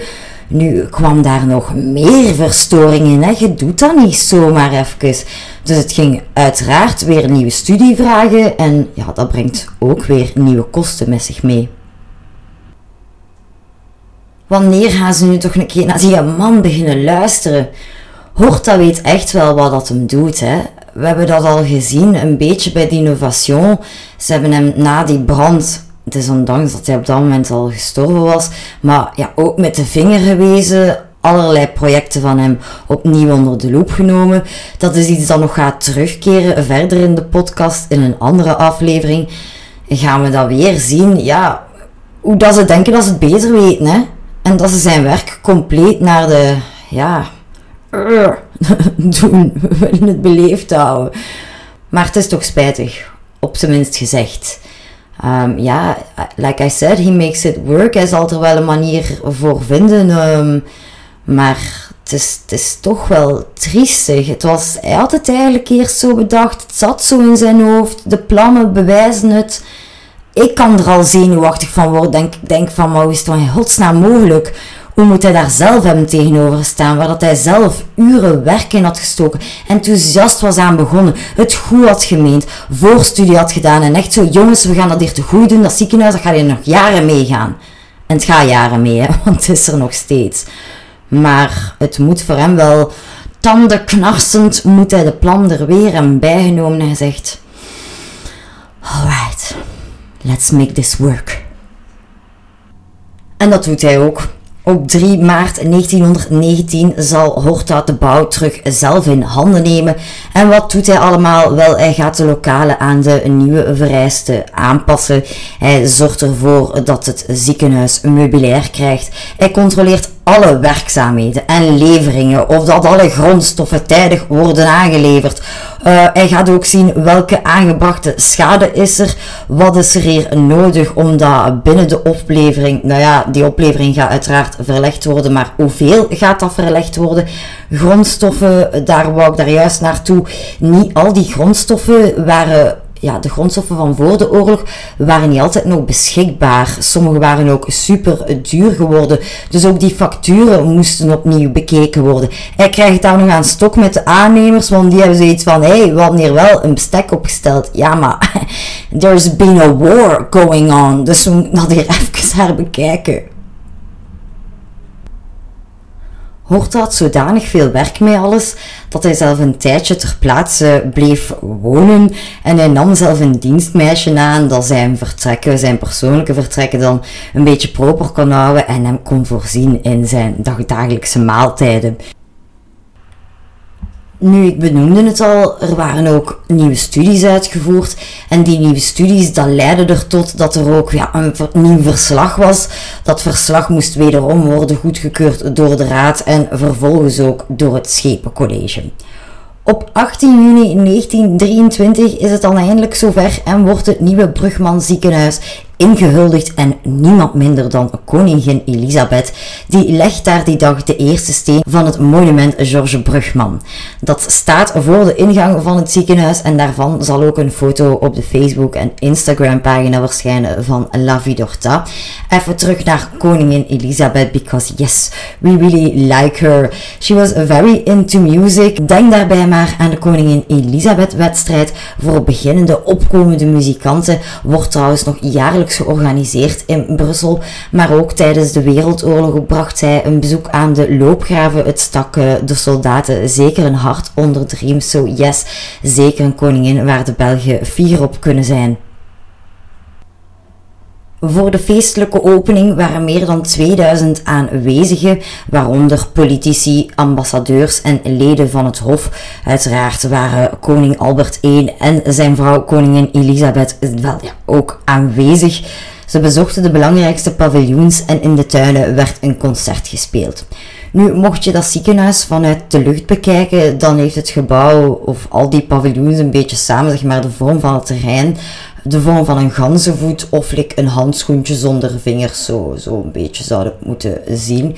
Nu kwam daar nog meer verstoring in. Hè. Je doet dat niet zomaar even. Dus het ging uiteraard weer nieuwe studie vragen. En ja, dat brengt ook weer nieuwe kosten met zich mee. Wanneer gaan ze nu toch een keer naar die man beginnen luisteren? Horta weet echt wel wat dat hem doet. Hè? We hebben dat al gezien, een beetje bij de innovation. Ze hebben hem na die brand het is ondanks dat hij op dat moment al gestorven was, maar ja, ook met de vinger gewezen, allerlei projecten van hem opnieuw onder de loep genomen. Dat is iets dat nog gaat terugkeren verder in de podcast, in een andere aflevering. Gaan we dat weer zien, ja, hoe dat ze denken dat ze het beter weten, hè. En dat ze zijn werk compleet naar de, ja, doen. We willen het beleefd houden. Maar het is toch spijtig, op zijn minst gezegd. Um, ja, like I said, he makes it work. Hij zal er wel een manier voor vinden. Um, maar het is, het is toch wel triestig. Het was, hij had het eigenlijk eerst zo bedacht. Het zat zo in zijn hoofd. De plannen bewijzen het. Ik kan er al zenuwachtig van worden. Denk, denk van, maar hoe is het dan in godsnaam mogelijk? Hoe moet hij daar zelf hem tegenover staan? Waar dat hij zelf uren werk in had gestoken. Enthousiast was aan begonnen. Het goed had gemeend. Voorstudie had gedaan. En echt zo, jongens, we gaan dat hier te goed doen. Dat ziekenhuis, dat gaat hier nog jaren meegaan. En het gaat jaren mee, hè, want het is er nog steeds. Maar het moet voor hem wel tandenknarsend, moet hij de plan er weer en bijgenomen en gezegd... Alright, let's make this work. En dat doet hij ook. Op 3 maart 1919 zal Horta de bouw terug zelf in handen nemen. En wat doet hij allemaal? Wel, hij gaat de lokalen aan de nieuwe vereisten aanpassen. Hij zorgt ervoor dat het ziekenhuis meubilair krijgt. Hij controleert alle werkzaamheden en leveringen, of dat alle grondstoffen tijdig worden aangeleverd. Uh, hij gaat ook zien welke aangebrachte schade is er, wat is er hier nodig om dat binnen de oplevering, nou ja, die oplevering gaat uiteraard verlegd worden, maar hoeveel gaat dat verlegd worden? Grondstoffen, daar wou ik daar juist naartoe. Niet al die grondstoffen waren ja, de grondstoffen van voor de oorlog waren niet altijd nog beschikbaar. Sommige waren ook super duur geworden. Dus ook die facturen moesten opnieuw bekeken worden. Hij krijgt daar nog aan stok met de aannemers, want die hebben zoiets van: hé, hey, we hadden hier wel een bestek opgesteld. Ja, maar there's been a war going on. Dus we moeten dat hier even haar bekijken. Horta had zodanig veel werk met alles dat hij zelf een tijdje ter plaatse bleef wonen en hij nam zelf een dienstmeisje aan dat zijn vertrekken, zijn persoonlijke vertrekken dan een beetje proper kon houden en hem kon voorzien in zijn dagdagelijkse maaltijden. Nu, ik benoemde het al, er waren ook nieuwe studies uitgevoerd. En die nieuwe studies, dat leidde ertot dat er ook ja, een nieuw verslag was. Dat verslag moest wederom worden goedgekeurd door de raad en vervolgens ook door het Schepencollege. Op 18 juni 1923 is het dan eindelijk zover en wordt het nieuwe Brugman ziekenhuis ingehuldigd en niemand minder dan koningin Elisabeth. Die legt daar die dag de eerste steen van het monument Georges Brugman. Dat staat voor de ingang van het ziekenhuis en daarvan zal ook een foto op de Facebook en Instagram pagina verschijnen van La Vie d'Horta. Even terug naar koningin Elisabeth because yes, we really like her. She was very into music. Denk daarbij maar aan de koningin Elisabeth wedstrijd voor beginnende opkomende muzikanten. Wordt trouwens nog jaarlijks georganiseerd in Brussel. Maar ook tijdens de Wereldoorlog bracht zij een bezoek aan de loopgraven. Het stak eh, de soldaten zeker een hart onder de riem. So yes, zeker een koningin waar de Belgen fier op kunnen zijn. Voor de feestelijke opening waren meer dan 2000 aanwezigen, waaronder politici, ambassadeurs en leden van het Hof. Uiteraard waren koning Albert I en zijn vrouw koningin Elisabeth wel ja, ook aanwezig. Ze bezochten de belangrijkste paviljoens en in de tuinen werd een concert gespeeld. Nu, mocht je dat ziekenhuis vanuit de lucht bekijken, dan heeft het gebouw of al die paviljoens een beetje samen, zeg maar, de vorm van het terrein de vorm van een ganzenvoet of like een handschoentje zonder vingers, zo, zo een beetje zouden moeten zien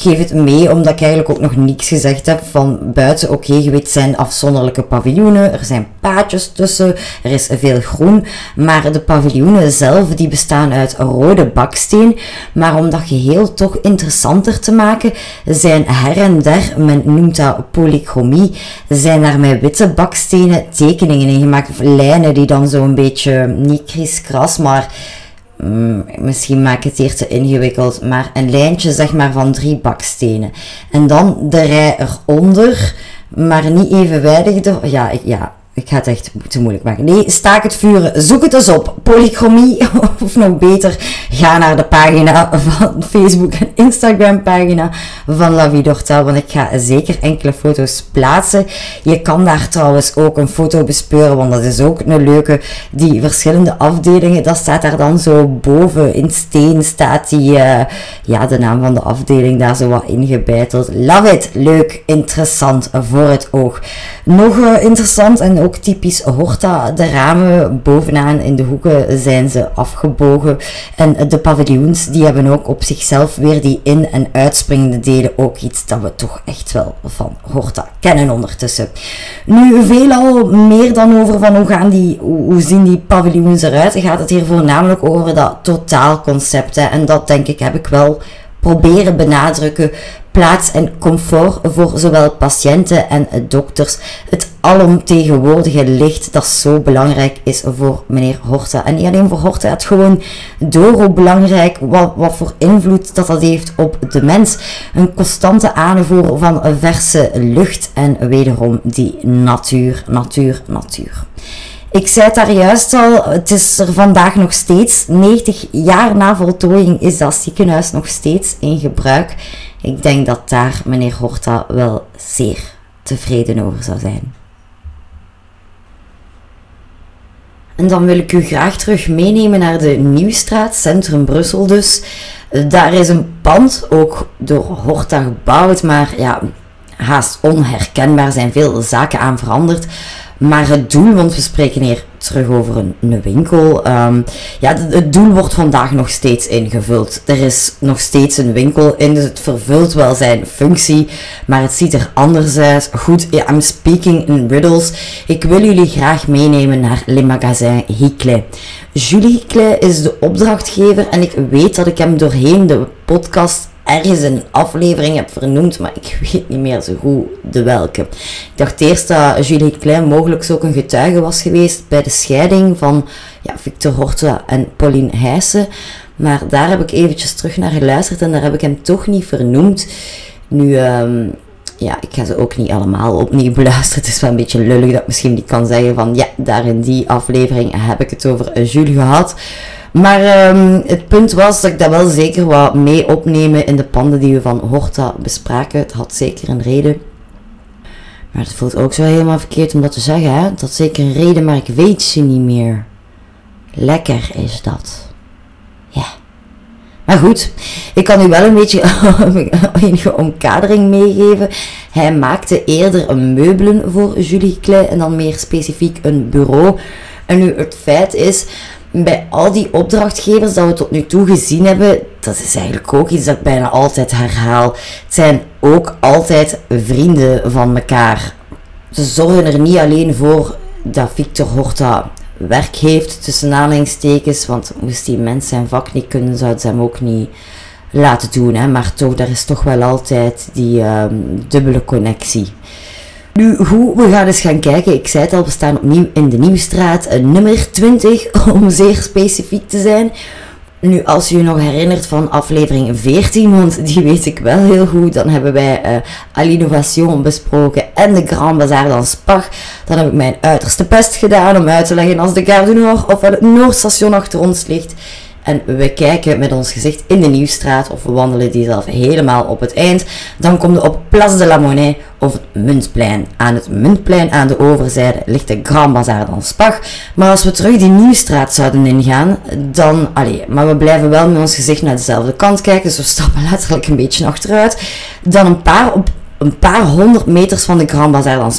geef het mee, omdat ik eigenlijk ook nog niets gezegd heb van buiten. Oké, je weet, zijn afzonderlijke paviljoenen, er zijn paadjes tussen, er is veel groen, maar de paviljoenen zelf, die bestaan uit rode baksteen. Maar om dat geheel toch interessanter te maken, zijn her en der, men noemt dat polychromie, zijn daar met witte bakstenen tekeningen in gemaakt, lijnen die dan zo een beetje, niet kriskras, maar Mm, misschien maak ik het hier te ingewikkeld, maar een lijntje zeg maar van drie bakstenen. En dan de rij eronder, maar niet evenwijdig. Ja, ja, ik ga het echt te moeilijk maken. Nee, staak het vuren. Zoek het eens op. Polychromie. Of nog beter, ga naar de pagina van Facebook en Instagram pagina van La Vie d'Hortel. Want ik ga zeker enkele foto's plaatsen. Je kan daar trouwens ook een foto bespeuren. Want dat is ook een leuke. Die verschillende afdelingen. Dat staat daar dan zo boven in steen. Staat die, uh, ja, de naam van de afdeling daar zo wat ingebeiteld. Love it. Leuk. Interessant voor het oog. Nog uh, interessant en ook ook typisch Horta. De ramen bovenaan in de hoeken zijn ze afgebogen. En de paviljoens die hebben ook op zichzelf weer die in- en uitspringende delen. Ook iets dat we toch echt wel van Horta kennen ondertussen. Nu veelal meer dan over van hoe, gaan die, hoe zien die paviljoens eruit. Gaat het hier voornamelijk over dat totaalconcept. En dat denk ik heb ik wel proberen benadrukken plaats en comfort voor zowel patiënten en dokters. Het alomtegenwoordige licht dat zo belangrijk is voor meneer Horta. En niet alleen voor Horta, het gewoon door hoe belangrijk, wat, wat voor invloed dat dat heeft op de mens. Een constante aanvoer van verse lucht en wederom die natuur, natuur, natuur. Ik zei het daar juist al, het is er vandaag nog steeds, 90 jaar na voltooiing is dat ziekenhuis nog steeds in gebruik. Ik denk dat daar meneer Horta wel zeer tevreden over zou zijn. En dan wil ik u graag terug meenemen naar de Nieuwstraat, centrum Brussel dus. Daar is een pand, ook door Horta gebouwd, maar ja, haast onherkenbaar zijn veel zaken aan veranderd. Maar het doel, want we spreken hier terug over een, een winkel. Um, ja, het doel wordt vandaag nog steeds ingevuld. Er is nog steeds een winkel in, dus het vervult wel zijn functie, maar het ziet er anders uit. Goed, I'm speaking in riddles. Ik wil jullie graag meenemen naar Le Magasin Hiclet. Julie Hiclet is de opdrachtgever en ik weet dat ik hem doorheen de podcast ergens een aflevering heb vernoemd, maar ik weet niet meer zo goed de welke. Ik dacht eerst dat Julie Klein mogelijk ook een getuige was geweest bij de scheiding van ja, Victor Horta en Pauline Heijsen. Maar daar heb ik eventjes terug naar geluisterd en daar heb ik hem toch niet vernoemd. Nu, um, ja, ik ga ze ook niet allemaal opnieuw beluisteren. Het is wel een beetje lullig dat ik misschien niet kan zeggen van ja, daar in die aflevering heb ik het over Jules gehad. Maar um, het punt was dat ik dat wel zeker wat mee opnemen in de panden die we van Horta bespraken. Het had zeker een reden. Maar het voelt ook zo helemaal verkeerd om dat te zeggen, hè? Dat zeker een reden, maar ik weet ze niet meer. Lekker is dat. Ja. Maar goed, ik kan u wel een beetje enige omkadering meegeven. Hij maakte eerder een meubelen voor Julie Klein en dan meer specifiek een bureau. En nu het feit is bij al die opdrachtgevers dat we tot nu toe gezien hebben, dat is eigenlijk ook iets dat ik bijna altijd herhaal. Het zijn ook altijd vrienden van elkaar. Ze zorgen er niet alleen voor dat Victor Horta werk heeft, tussen aanhalingstekens, want moest die mens zijn vak niet kunnen, zou ze hem ook niet laten doen. Hè? Maar toch, daar is toch wel altijd die um, dubbele connectie. Nu, hoe? We gaan eens gaan kijken. Ik zei het al, we staan opnieuw in de Nieuwstraat, eh, nummer 20, om zeer specifiek te zijn. Nu, als je je nog herinnert van aflevering 14, want die weet ik wel heel goed, dan hebben wij uh, à l'innovation besproken en de Grand Bazaar dan Spar. Dan heb ik mijn uiterste best gedaan om uit te leggen als de Gare of het Noordstation achter ons ligt. En we kijken met ons gezicht in de Nieuwstraat of we wandelen die zelf helemaal op het eind. Dan komen we op Place de la Monnaie of het Muntplein. Aan het Muntplein aan de overzijde ligt de Grand Bazaar dan. Maar als we terug die Nieuwstraat zouden ingaan, dan... Allee, maar we blijven wel met ons gezicht naar dezelfde kant kijken. Dus we stappen letterlijk een beetje achteruit. Dan een paar, op een paar honderd meters van de Grand Bazaar dan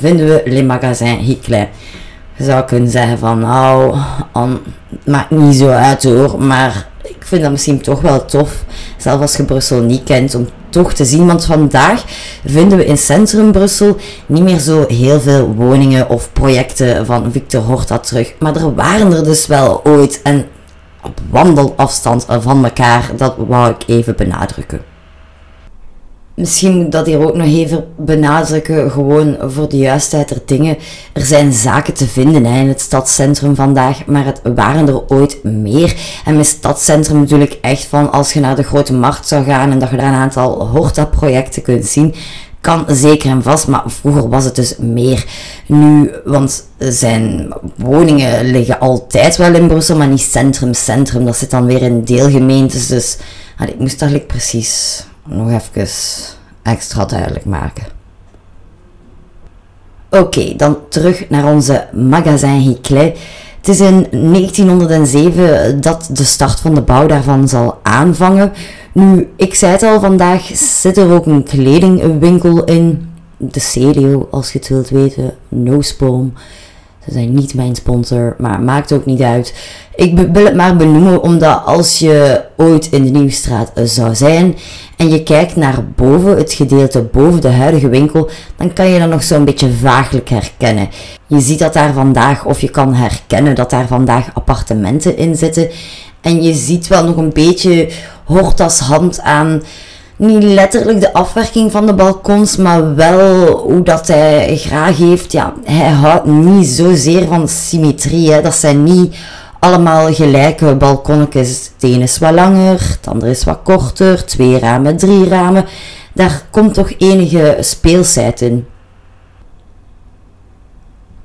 vinden we Le Magasin Hickley. Zou kunnen zeggen van, nou, an, maakt niet zo uit hoor, maar ik vind dat misschien toch wel tof, zelfs als je Brussel niet kent, om toch te zien. Want vandaag vinden we in centrum Brussel niet meer zo heel veel woningen of projecten van Victor Horta terug. Maar er waren er dus wel ooit en op wandelafstand van elkaar, dat wou ik even benadrukken. Misschien moet dat hier ook nog even benadrukken, gewoon voor de juistheid der dingen. Er zijn zaken te vinden hè, in het stadscentrum vandaag, maar het waren er ooit meer. En met stadscentrum natuurlijk echt van als je naar de grote markt zou gaan en dat je daar een aantal Horta-projecten kunt zien, kan zeker en vast, maar vroeger was het dus meer. Nu, want zijn woningen liggen altijd wel in Brussel, maar niet centrum-centrum. Dat zit dan weer in deelgemeentes, dus ik moest eigenlijk precies nog even extra duidelijk maken. Oké, dan terug naar onze magazijn. Het is in 1907 dat de start van de bouw daarvan zal aanvangen. Nu, ik zei het al, vandaag zit er ook een kledingwinkel in. De Celio, als je het wilt weten. Noosboom. Ze zijn niet mijn sponsor, maar maakt ook niet uit. Ik wil het maar benoemen omdat als je ooit in de Nieuwstraat zou zijn en je kijkt naar boven, het gedeelte boven de huidige winkel, dan kan je dat nog zo'n beetje vaaglijk herkennen. Je ziet dat daar vandaag, of je kan herkennen dat daar vandaag appartementen in zitten. En je ziet wel nog een beetje Hortas hand aan niet letterlijk de afwerking van de balkons, maar wel hoe dat hij graag heeft. Ja, hij houdt niet zozeer van symmetrie. Hè. Dat zijn niet allemaal gelijke balkonnetjes. Het ene is wat langer, het andere is wat korter. Twee ramen, drie ramen. Daar komt toch enige speelsheid in.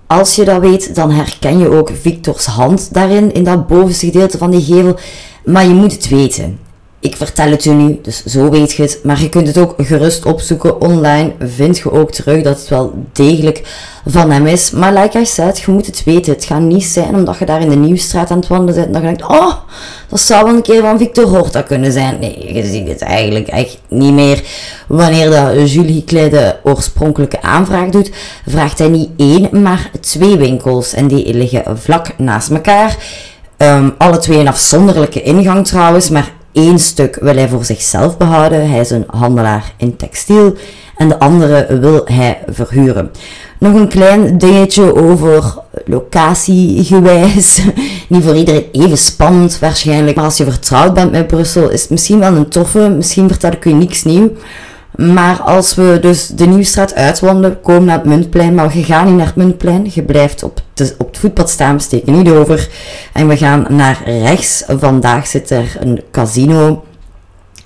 Als je dat weet, dan herken je ook Victor's hand daarin, in dat bovenste gedeelte van die gevel. Maar je moet het weten. Ik vertel het je nu, dus zo weet je het. Maar je kunt het ook gerust opzoeken online. Vind je ook terug dat het wel degelijk van hem is. Maar like I said, je moet het weten. Het gaat niet zijn omdat je daar in de Nieuwstraat aan het wandelen bent. En dat je denkt, oh, dat zou wel een keer van Victor Horta kunnen zijn. Nee, je ziet het eigenlijk echt niet meer. Wanneer dat Julie Klein de oorspronkelijke aanvraag doet, vraagt hij niet één, maar twee winkels. En die liggen vlak naast elkaar. Um, alle twee een afzonderlijke ingang trouwens, maar één stuk wil hij voor zichzelf behouden. Hij is een handelaar in textiel. En de andere wil hij verhuren. Nog een klein dingetje over locatiegewijs. Niet voor iedereen even spannend waarschijnlijk. Maar als je vertrouwd bent met Brussel is het misschien wel een toffe. Misschien vertel ik u niks nieuw. Maar als we dus de Nieuwstraat uitwandelen, komen naar het Muntplein, maar we gaan niet naar het Muntplein. Je blijft op, op het voetpad staan, we steken niet over. En we gaan naar rechts. Vandaag zit er een casino.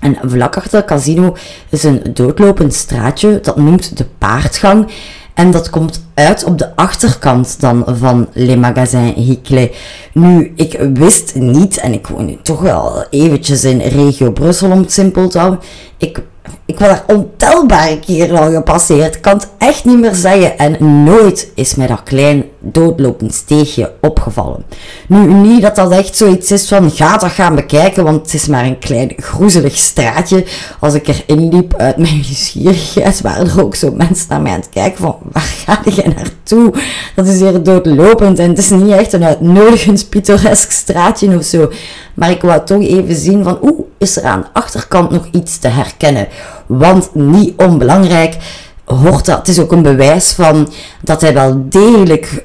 En vlak achter casino is een doodlopend straatje, dat noemt de paardgang. En dat komt uit op de achterkant dan van Le Magasin Hickley. Nu, ik wist niet, en ik woon nu toch wel eventjes in regio Brussel om het simpel te houden. Ik ik ben daar ontelbare keren al gepasseerd. Ik kan het echt niet meer zeggen. En nooit is mij dat klein doodlopend steegje opgevallen. Nu, niet dat dat echt zoiets is van, ga dat gaan bekijken, want het is maar een klein groezelig straatje. Als ik erin liep uit mijn nieuwsgierigheid, waren er ook zo mensen naar mij aan het kijken van, waar ga je naartoe? Dat is hier doodlopend en het is niet echt een uitnodigend pittoresk straatje of zo. Maar ik wou toch even zien van, oeh, is er aan de achterkant nog iets te herkennen? Want niet onbelangrijk, hoort dat, het is ook een bewijs van dat hij wel degelijk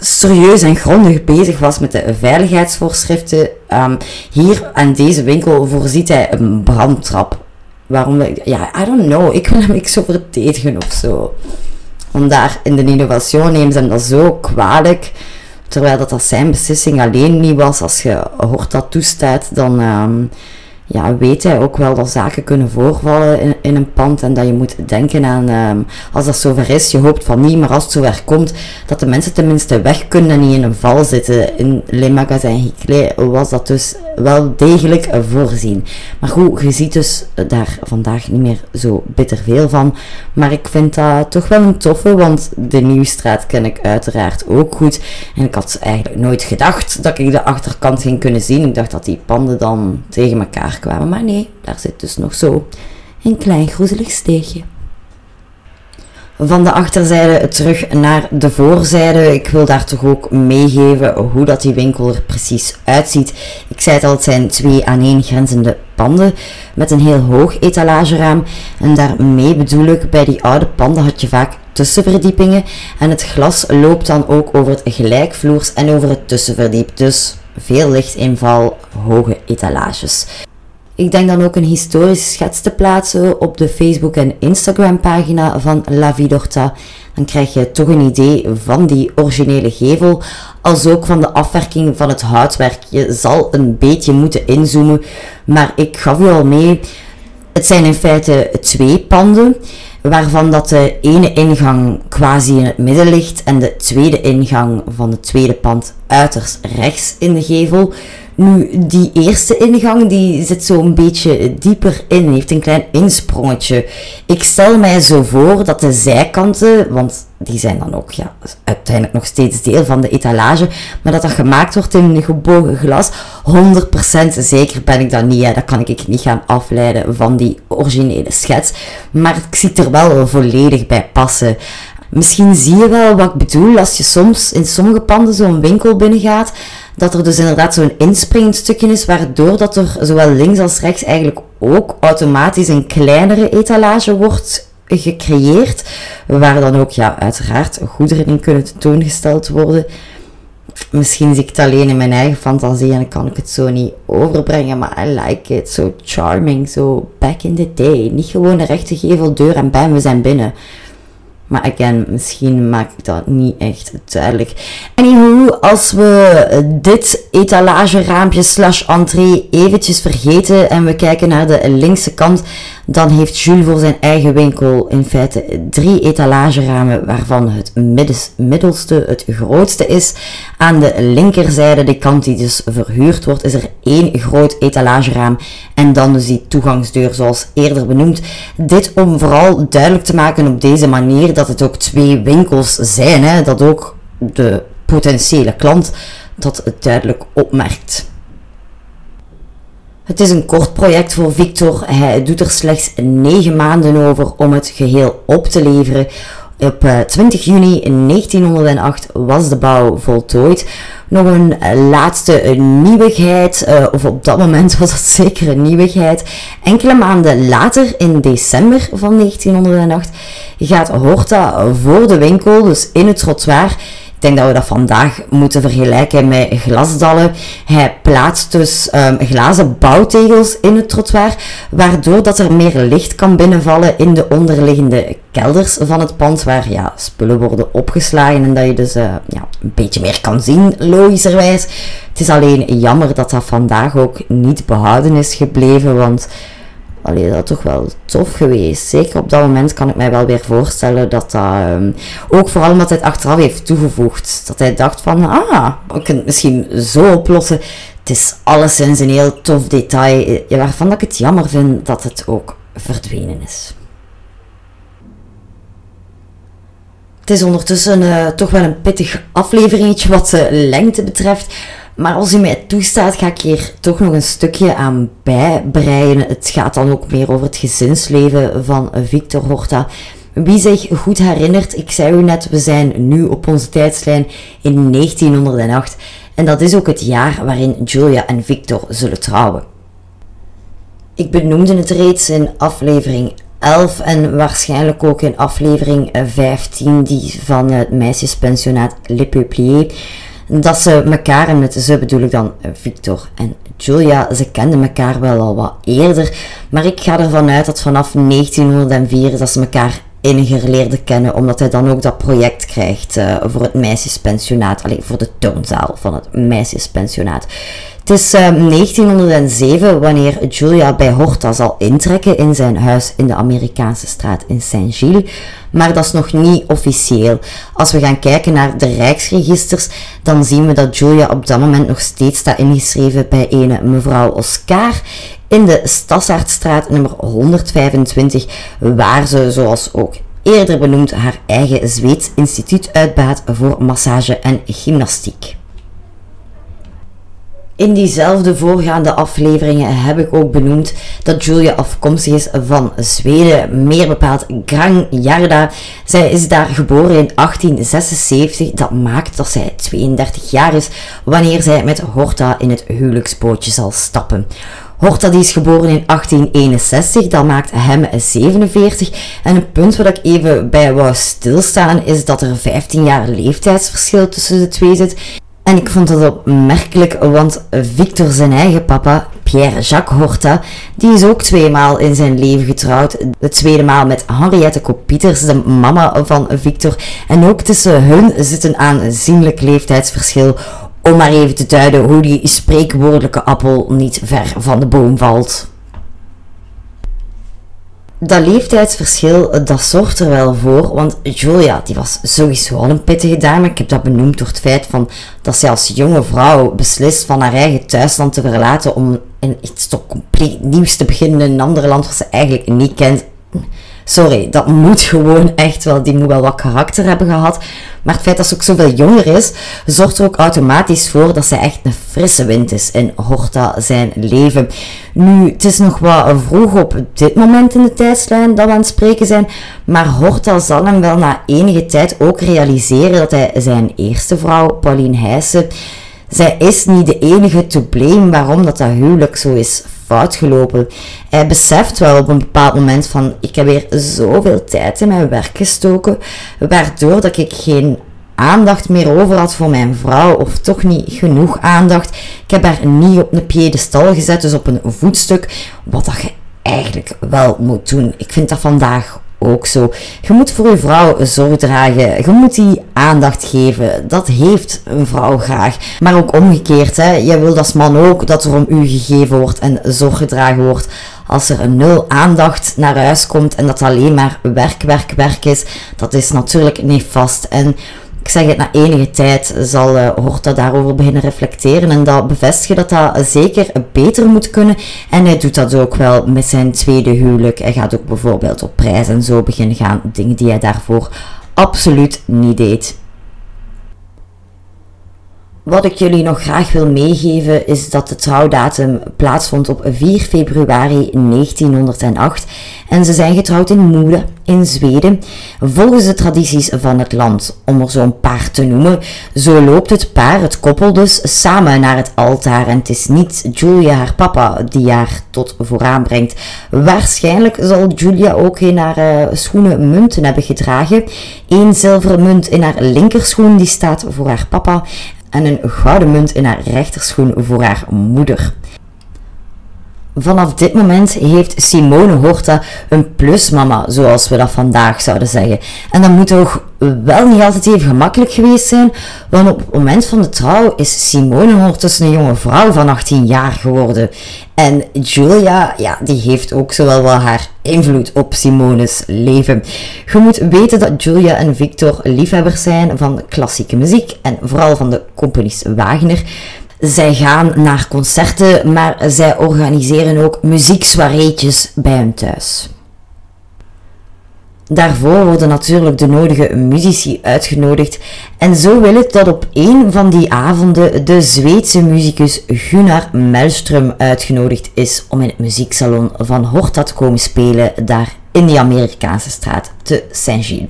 serieus en grondig bezig was met de veiligheidsvoorschriften. Um, hier aan deze winkel voorziet hij een brandtrap. Waarom? Ja, I don't know. Ik wil hem ik zo verdedigen of zo. Vandaar in de innovatie nemen ze hem dat zo kwalijk. Terwijl dat, dat zijn beslissing alleen niet was. Als je hoort dat toestaat, dan... Um, ja, weet hij ook wel dat zaken kunnen voorvallen in, een pand en dat je moet denken aan, um, als dat zover is, je hoopt van niet, maar als het zover komt, dat de mensen tenminste weg kunnen en niet in een val zitten. In Le Hickley was dat dus wel degelijk voorzien. Maar goed, je ziet dus daar vandaag niet meer zo bitter veel van. Maar ik vind dat toch wel een toffe, want de Nieuwstraat ken ik uiteraard ook goed. En ik had eigenlijk nooit gedacht dat ik de achterkant ging kunnen zien. Ik dacht dat die panden dan tegen elkaar kwamen. Maar nee, daar zit dus nog zo een klein groezelig steegje. Van de achterzijde terug naar de voorzijde. Ik wil daar toch ook meegeven hoe dat die winkel er precies uitziet. Ik zei het al, het zijn twee aaneengrenzende panden met een heel hoog etalageraam. En daarmee bedoel ik, bij die oude panden had je vaak tussenverdiepingen. En het glas loopt dan ook over het gelijkvloers en over het tussenverdiep. Dus veel lichtinval, hoge etalages. Ik denk dan ook een historische schets te plaatsen op de Facebook- en Instagram-pagina van La Vidorta. Dan krijg je toch een idee van die originele gevel, als ook van de afwerking van het houtwerk. Je zal een beetje moeten inzoomen, maar ik gaf je al mee. Het zijn in feite twee panden, waarvan dat de ene ingang quasi in het midden ligt en de tweede ingang van het tweede pand uiterst rechts in de gevel. Nu, die eerste ingang die zit zo een beetje dieper in, heeft een klein insprongetje. Ik stel mij zo voor dat de zijkanten, want die zijn dan ook ja, uiteindelijk nog steeds deel van de etalage, maar dat dat gemaakt wordt in een gebogen glas, 100% zeker ben ik dat niet. Hè. Dat kan ik niet gaan afleiden van die originele schets, maar ik zie er wel volledig bij passen. Misschien zie je wel wat ik bedoel als je soms in sommige panden zo'n winkel binnengaat dat er dus inderdaad zo'n inspringend stukje is, waardoor dat er zowel links als rechts eigenlijk ook automatisch een kleinere etalage wordt gecreëerd, waar dan ook ja, uiteraard goederen in kunnen tentoongesteld worden. Misschien zie ik het alleen in mijn eigen fantasie en kan ik het zo niet overbrengen, maar I like it. So charming, so back in the day. Niet gewoon een rechte geveldeur en bam, we zijn binnen. Maar again, misschien maak ik dat niet echt duidelijk. Anywho, als we dit etalageraampje slash entree eventjes vergeten en we kijken naar de linkse kant, Dan heeft Jules voor zijn eigen winkel in feite drie etalageramen, waarvan het middelste het grootste is. Aan de linkerzijde, de kant die dus verhuurd wordt, is er één groot etalageraam en dan dus die toegangsdeur zoals eerder benoemd. Dit om vooral duidelijk te maken op deze manier dat het ook twee winkels zijn, hè, dat ook de potentiële klant dat duidelijk opmerkt. Het is een kort project voor Victor. Hij doet er slechts 9 maanden over om het geheel op te leveren. Op 20 eh, juni 1908 was de bouw voltooid. Nog een eh, laatste nieuwigheid, uh, of op dat moment was dat zeker een nieuwigheid. Enkele maanden later, in december van 1908, gaat Horta voor de winkel, dus in het trottoir, ik denk dat we dat vandaag moeten vergelijken met glasdallen. Hij plaatst dus um, glazen bouwtegels in het trottoir, waardoor dat er meer licht kan binnenvallen in de onderliggende kelders van het pand, waar ja, spullen worden opgeslagen en dat je dus uh, ja, een beetje meer kan zien, logischerwijs. Het is alleen jammer dat dat vandaag ook niet behouden is gebleven, want Allee, dat is toch wel tof geweest. Zeker op dat moment kan ik mij wel weer voorstellen dat dat... Um, ook vooral omdat hij het achteraf heeft toegevoegd. Dat hij dacht van, ah, ik kan het misschien zo oplossen. Het is alleszins een heel tof detail, waarvan ik het jammer vind dat het ook verdwenen is. Het is ondertussen uh, toch wel een pittig afleveringetje wat de lengte betreft. Maar als u mij toestaat, ga ik hier toch nog een stukje aan bijbreien. Het gaat dan ook meer over het gezinsleven van Victor Horta. Wie zich goed herinnert, ik zei u net, we zijn nu op onze tijdslijn in 1908. En dat is ook het jaar waarin Julia en Victor zullen trouwen. Ik benoemde het reeds in aflevering 11 en waarschijnlijk ook in aflevering 15, die van het meisjespensionaat Le Peuplier dat ze elkaar, en met ze bedoel ik dan Victor en Julia, ze kenden elkaar wel al wat eerder, maar ik ga ervan uit dat vanaf 1904 dat ze elkaar inniger leerden kennen, omdat hij dan ook dat project krijgt uh, voor het meisjespensionaat, alleen voor de toonzaal van het meisjespensionaat. Het is uh, ehm, 1907 wanneer Julia bij Horta zal intrekken in zijn huis in de Amerikaanse straat in Saint-Gilles, maar dat is nog niet officieel. Als we gaan kijken naar de rijksregisters, dan zien we dat Julia op dat moment nog steeds staat ingeschreven bij ene mevrouw Oscar in de Stassaardstraat nummer 125, waar ze, zoals ook eerder benoemd, haar eigen Zweeds instituut uitbaat voor massage en gymnastiek. In diezelfde voorgaande afleveringen heb ik ook benoemd dat Julia afkomstig is van Zweden, meer bepaald Grangjarda. Zij is daar geboren in 1876. Dat maakt dat zij 32 jaar is wanneer zij met Horta in het huwelijksbootje zal stappen. Horta die is geboren in 1861, dat maakt hem 47. En een punt waar ik even bij wou stilstaan is dat er 15 jaar leeftijdsverschil tussen de twee zit. En ik vond dat opmerkelijk, want Victor zijn eigen papa, Pierre-Jacques Horta, die is ook tweemaal in zijn leven getrouwd. De tweede maal met Henriette Copieters, de mama van Victor. En ook tussen hun zit een aanzienlijk leeftijdsverschil. Om maar even te duiden hoe die spreekwoordelijke appel niet ver van de boom valt dat leeftijdsverschil, dat zorgt er wel voor. Want Julia, die was sowieso al een pittige dame. Ik heb dat benoemd door het feit van dat zij als jonge vrouw beslist van haar eigen thuisland te verlaten om in iets toch compleet nieuws te beginnen in een ander land wat ze eigenlijk niet kent. Sorry, dat moet gewoon echt wel, die moet wel wat karakter hebben gehad. Maar het feit dat ze ook zoveel jonger is, zorgt er ook automatisch voor dat ze echt een frisse wind is in Horta zijn leven. Nu, het is nog wat vroeg op dit moment in de tijdslijn dat we aan het spreken zijn, maar Horta zal hem wel na enige tijd ook realiseren dat hij zijn eerste vrouw, Pauline Heijsen, zij is niet de enige to blame waarom dat, dat huwelijk zo is fout. Hij beseft wel op een bepaald moment van ik heb weer zoveel tijd in mijn werk gestoken, waardoor dat ik geen aandacht meer over had voor mijn vrouw, of toch niet genoeg aandacht. Ik heb haar niet op een piedestal gezet, dus op een voetstuk, wat dat je eigenlijk wel moet doen. Ik vind dat vandaag ook zo. Je moet voor je vrouw zorg dragen. Je moet die aandacht geven. Dat heeft een vrouw graag. Maar ook omgekeerd. Hè. Je wilt als man ook dat er om u gegeven wordt en zorg gedragen wordt. als er een nul aandacht naar huis komt en dat alleen maar werk, werk, werk is, dat is natuurlijk niet vast. En ik zeg het, na enige tijd zal uh, Horta daarover beginnen reflecteren en dat bevestigen dat dat zeker beter moet kunnen. En hij doet dat ook wel met zijn tweede huwelijk. Hij gaat ook bijvoorbeeld op prijs en zo beginnen gaan, dingen die hij daarvoor absoluut niet deed. Wat ik jullie nog graag wil meegeven is dat de trouwdatum plaatsvond op 4 februari 1908 en ze zijn getrouwd in Moede in Zweden volgens de tradities van het land. Om er zo'n paar te noemen, zo loopt het paar, het koppel dus, samen naar het altaar en het is niet Julia haar papa die haar tot vooraan brengt. Waarschijnlijk zal Julia ook in haar uh, schoenen munten hebben gedragen. Eén zilveren munt in haar linkerschoen die staat voor haar papa en een gouden munt in haar rechterschoen voor haar moeder. Vanaf dit moment heeft Simone Horta een plusmama, zoals we dat vandaag zouden zeggen. En dat moet toch wel niet altijd even gemakkelijk geweest zijn, want op het moment van de trouw is Simone ondertussen een jonge vrouw van 18 jaar geworden. En Julia, ja, die heeft ook zowel wel haar invloed op Simone's leven. Je moet weten dat Julia en Victor liefhebbers zijn van klassieke muziek en vooral van de componist Wagner. Zij gaan naar concerten, maar zij organiseren ook muzieksoireetjes bij hun thuis. Daarvoor worden natuurlijk de nodige muzici uitgenodigd en zo wil het dat op een van die avonden de Zweedse muzikus Gunnar Mellström uitgenodigd is om in het muzieksalon van Horta te komen spelen daar in die Amerikaanse straat te Saint-Gilles.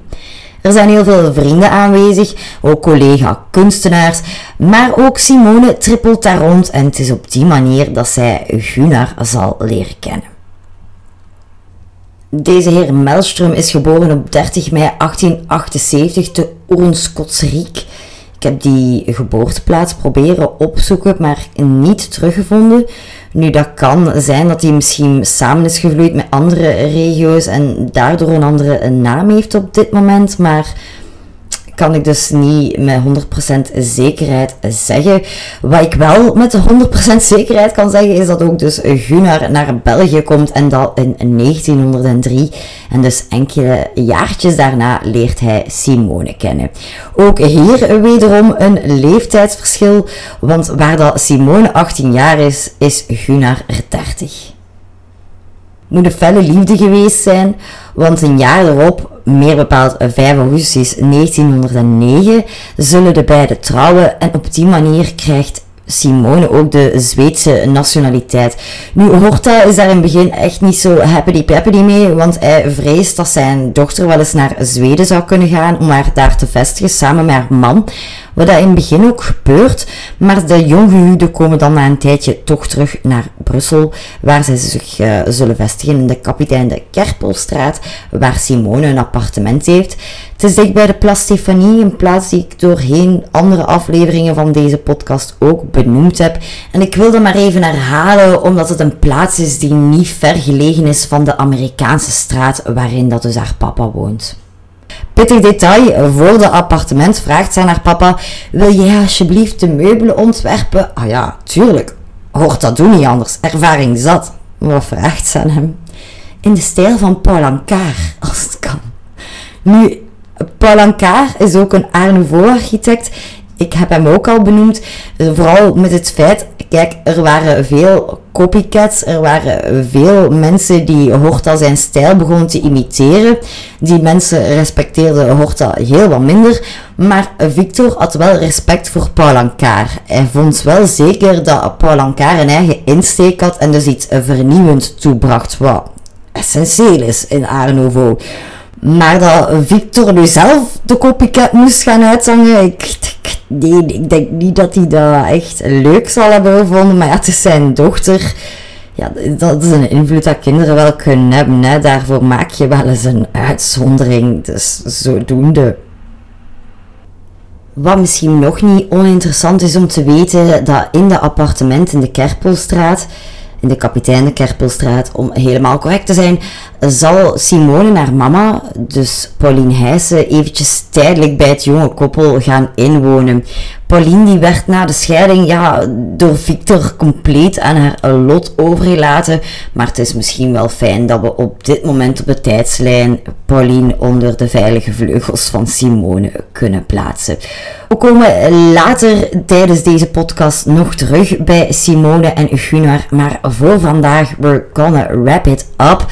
Er zijn heel veel vrienden aanwezig, ook collega-kunstenaars, maar ook Simone trippelt daar rond en het is op die manier dat zij Gunnar zal leren kennen. Deze heer Melström is geboren op 30 mei 1878 te Orenskotsriek. Ik heb die geboorteplaats proberen opzoeken, maar niet teruggevonden. Nu, dat kan zijn dat hij misschien samen is gevloeid met andere regio's en daardoor een andere naam heeft op dit moment, maar kan ik dus niet met 100% zekerheid zeggen. Wat ik wel met 100% zekerheid kan zeggen is dat ook dus Gunnar naar België komt en dat in 1903. En dus enkele jaartjes daarna leert hij Simone kennen. Ook hier wederom een leeftijdsverschil, want waar dat Simone 18 jaar is, is Gunnar 30 moet een felle liefde geweest zijn, want een jaar erop, meer bepaald 5 augustus 1909, zullen de beiden trouwen en op die manier krijgt Simone ook de Zweedse nationaliteit. Nu, Horta is daar in het begin echt niet zo happy peppy mee, want hij vreest dat zijn dochter wel eens naar Zweden zou kunnen gaan om haar daar te vestigen samen met haar man. Wat dat in het begin ook gebeurt, maar de jonggehuwden komen dan na een tijdje toch terug naar Brussel, waar ze zich uh, zullen vestigen in de kapitein de Kerpelstraat, waar Simone een appartement heeft. Het is dicht bij de Place Stefanie, een plaats die ik doorheen andere afleveringen van deze podcast ook benoemd heb. En ik wil dat maar even herhalen, omdat het een plaats is die niet ver gelegen is van de Amerikaanse straat waarin dat dus haar papa woont. Pittig detail, voor de appartement vraagt zij naar papa, wil jij alsjeblieft de meubelen ontwerpen? Ah ja, tuurlijk. Hoort dat doen niet anders, ervaring zat. Wat vraagt ze aan hem? In de stijl van Paul als het kan. Nu, Paul is ook een Art Nouveau architect. Ik heb hem ook al benoemd, vooral met het feit, kijk, er waren veel copycats. Er waren veel mensen die Horta zijn stijl begonnen te imiteren. Die mensen respecteerden Horta heel wat minder. Maar Victor had wel respect voor Paul Ancar. Hij vond wel zeker dat Paul Ancar een eigen insteek had en dus iets vernieuwend toebracht. Wat essentieel is in Art. Maar dat Victor nu zelf de copycat moest gaan uitzangen, ik, nee, ik denk niet dat hij dat echt leuk zal hebben gevonden. Maar ja, het is zijn dochter. Ja, dat is een invloed dat kinderen wel kunnen hebben. Daarvoor maak je wel eens een uitzondering. Dus zodoende. Wat misschien nog niet oninteressant is om te weten, dat in de appartement in de Kerpelstraat in de kapitein de Kerpelstraat, om helemaal correct te zijn, zal Simone haar mama, dus Pauline Heijsen, eventjes tijdelijk bij het jonge koppel gaan inwonen. Pauline die werd na de scheiding ja, door Victor compleet aan haar lot overgelaten. Maar het is misschien wel fijn dat we op dit moment op de tijdslijn Pauline onder de veilige vleugels van Simone kunnen plaatsen. We komen later tijdens deze podcast nog terug bij Simone en Gunnar. Maar voor vandaag, we're gonna wrap it up.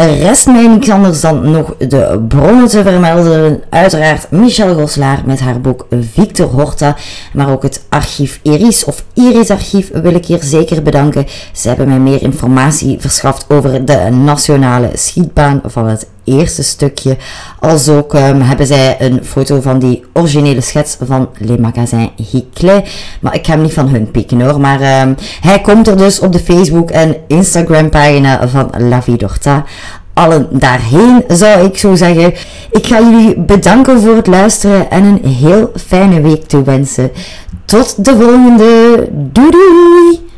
Er rest mij niks anders dan nog de bronnen te vermelden. Uiteraard Michel Goslaar met haar boek Victor Horta. Maar ook het archief Iris of Iris Archief wil ik hier zeker bedanken. Ze hebben mij meer informatie verschaft over de nationale schietbaan van het eerste stukje. Als ook um, hebben zij een foto van die originele schets van Les Magasins Hickley. Maar ik ga hem niet van hun pikken hoor. Maar um, hij komt er dus op de Facebook en Instagram pagina van La Vie d'Horta. Allen daarheen zou ik zo zeggen. Ik ga jullie bedanken voor het luisteren en een heel fijne week toewensen. Tot de volgende. Doei doei!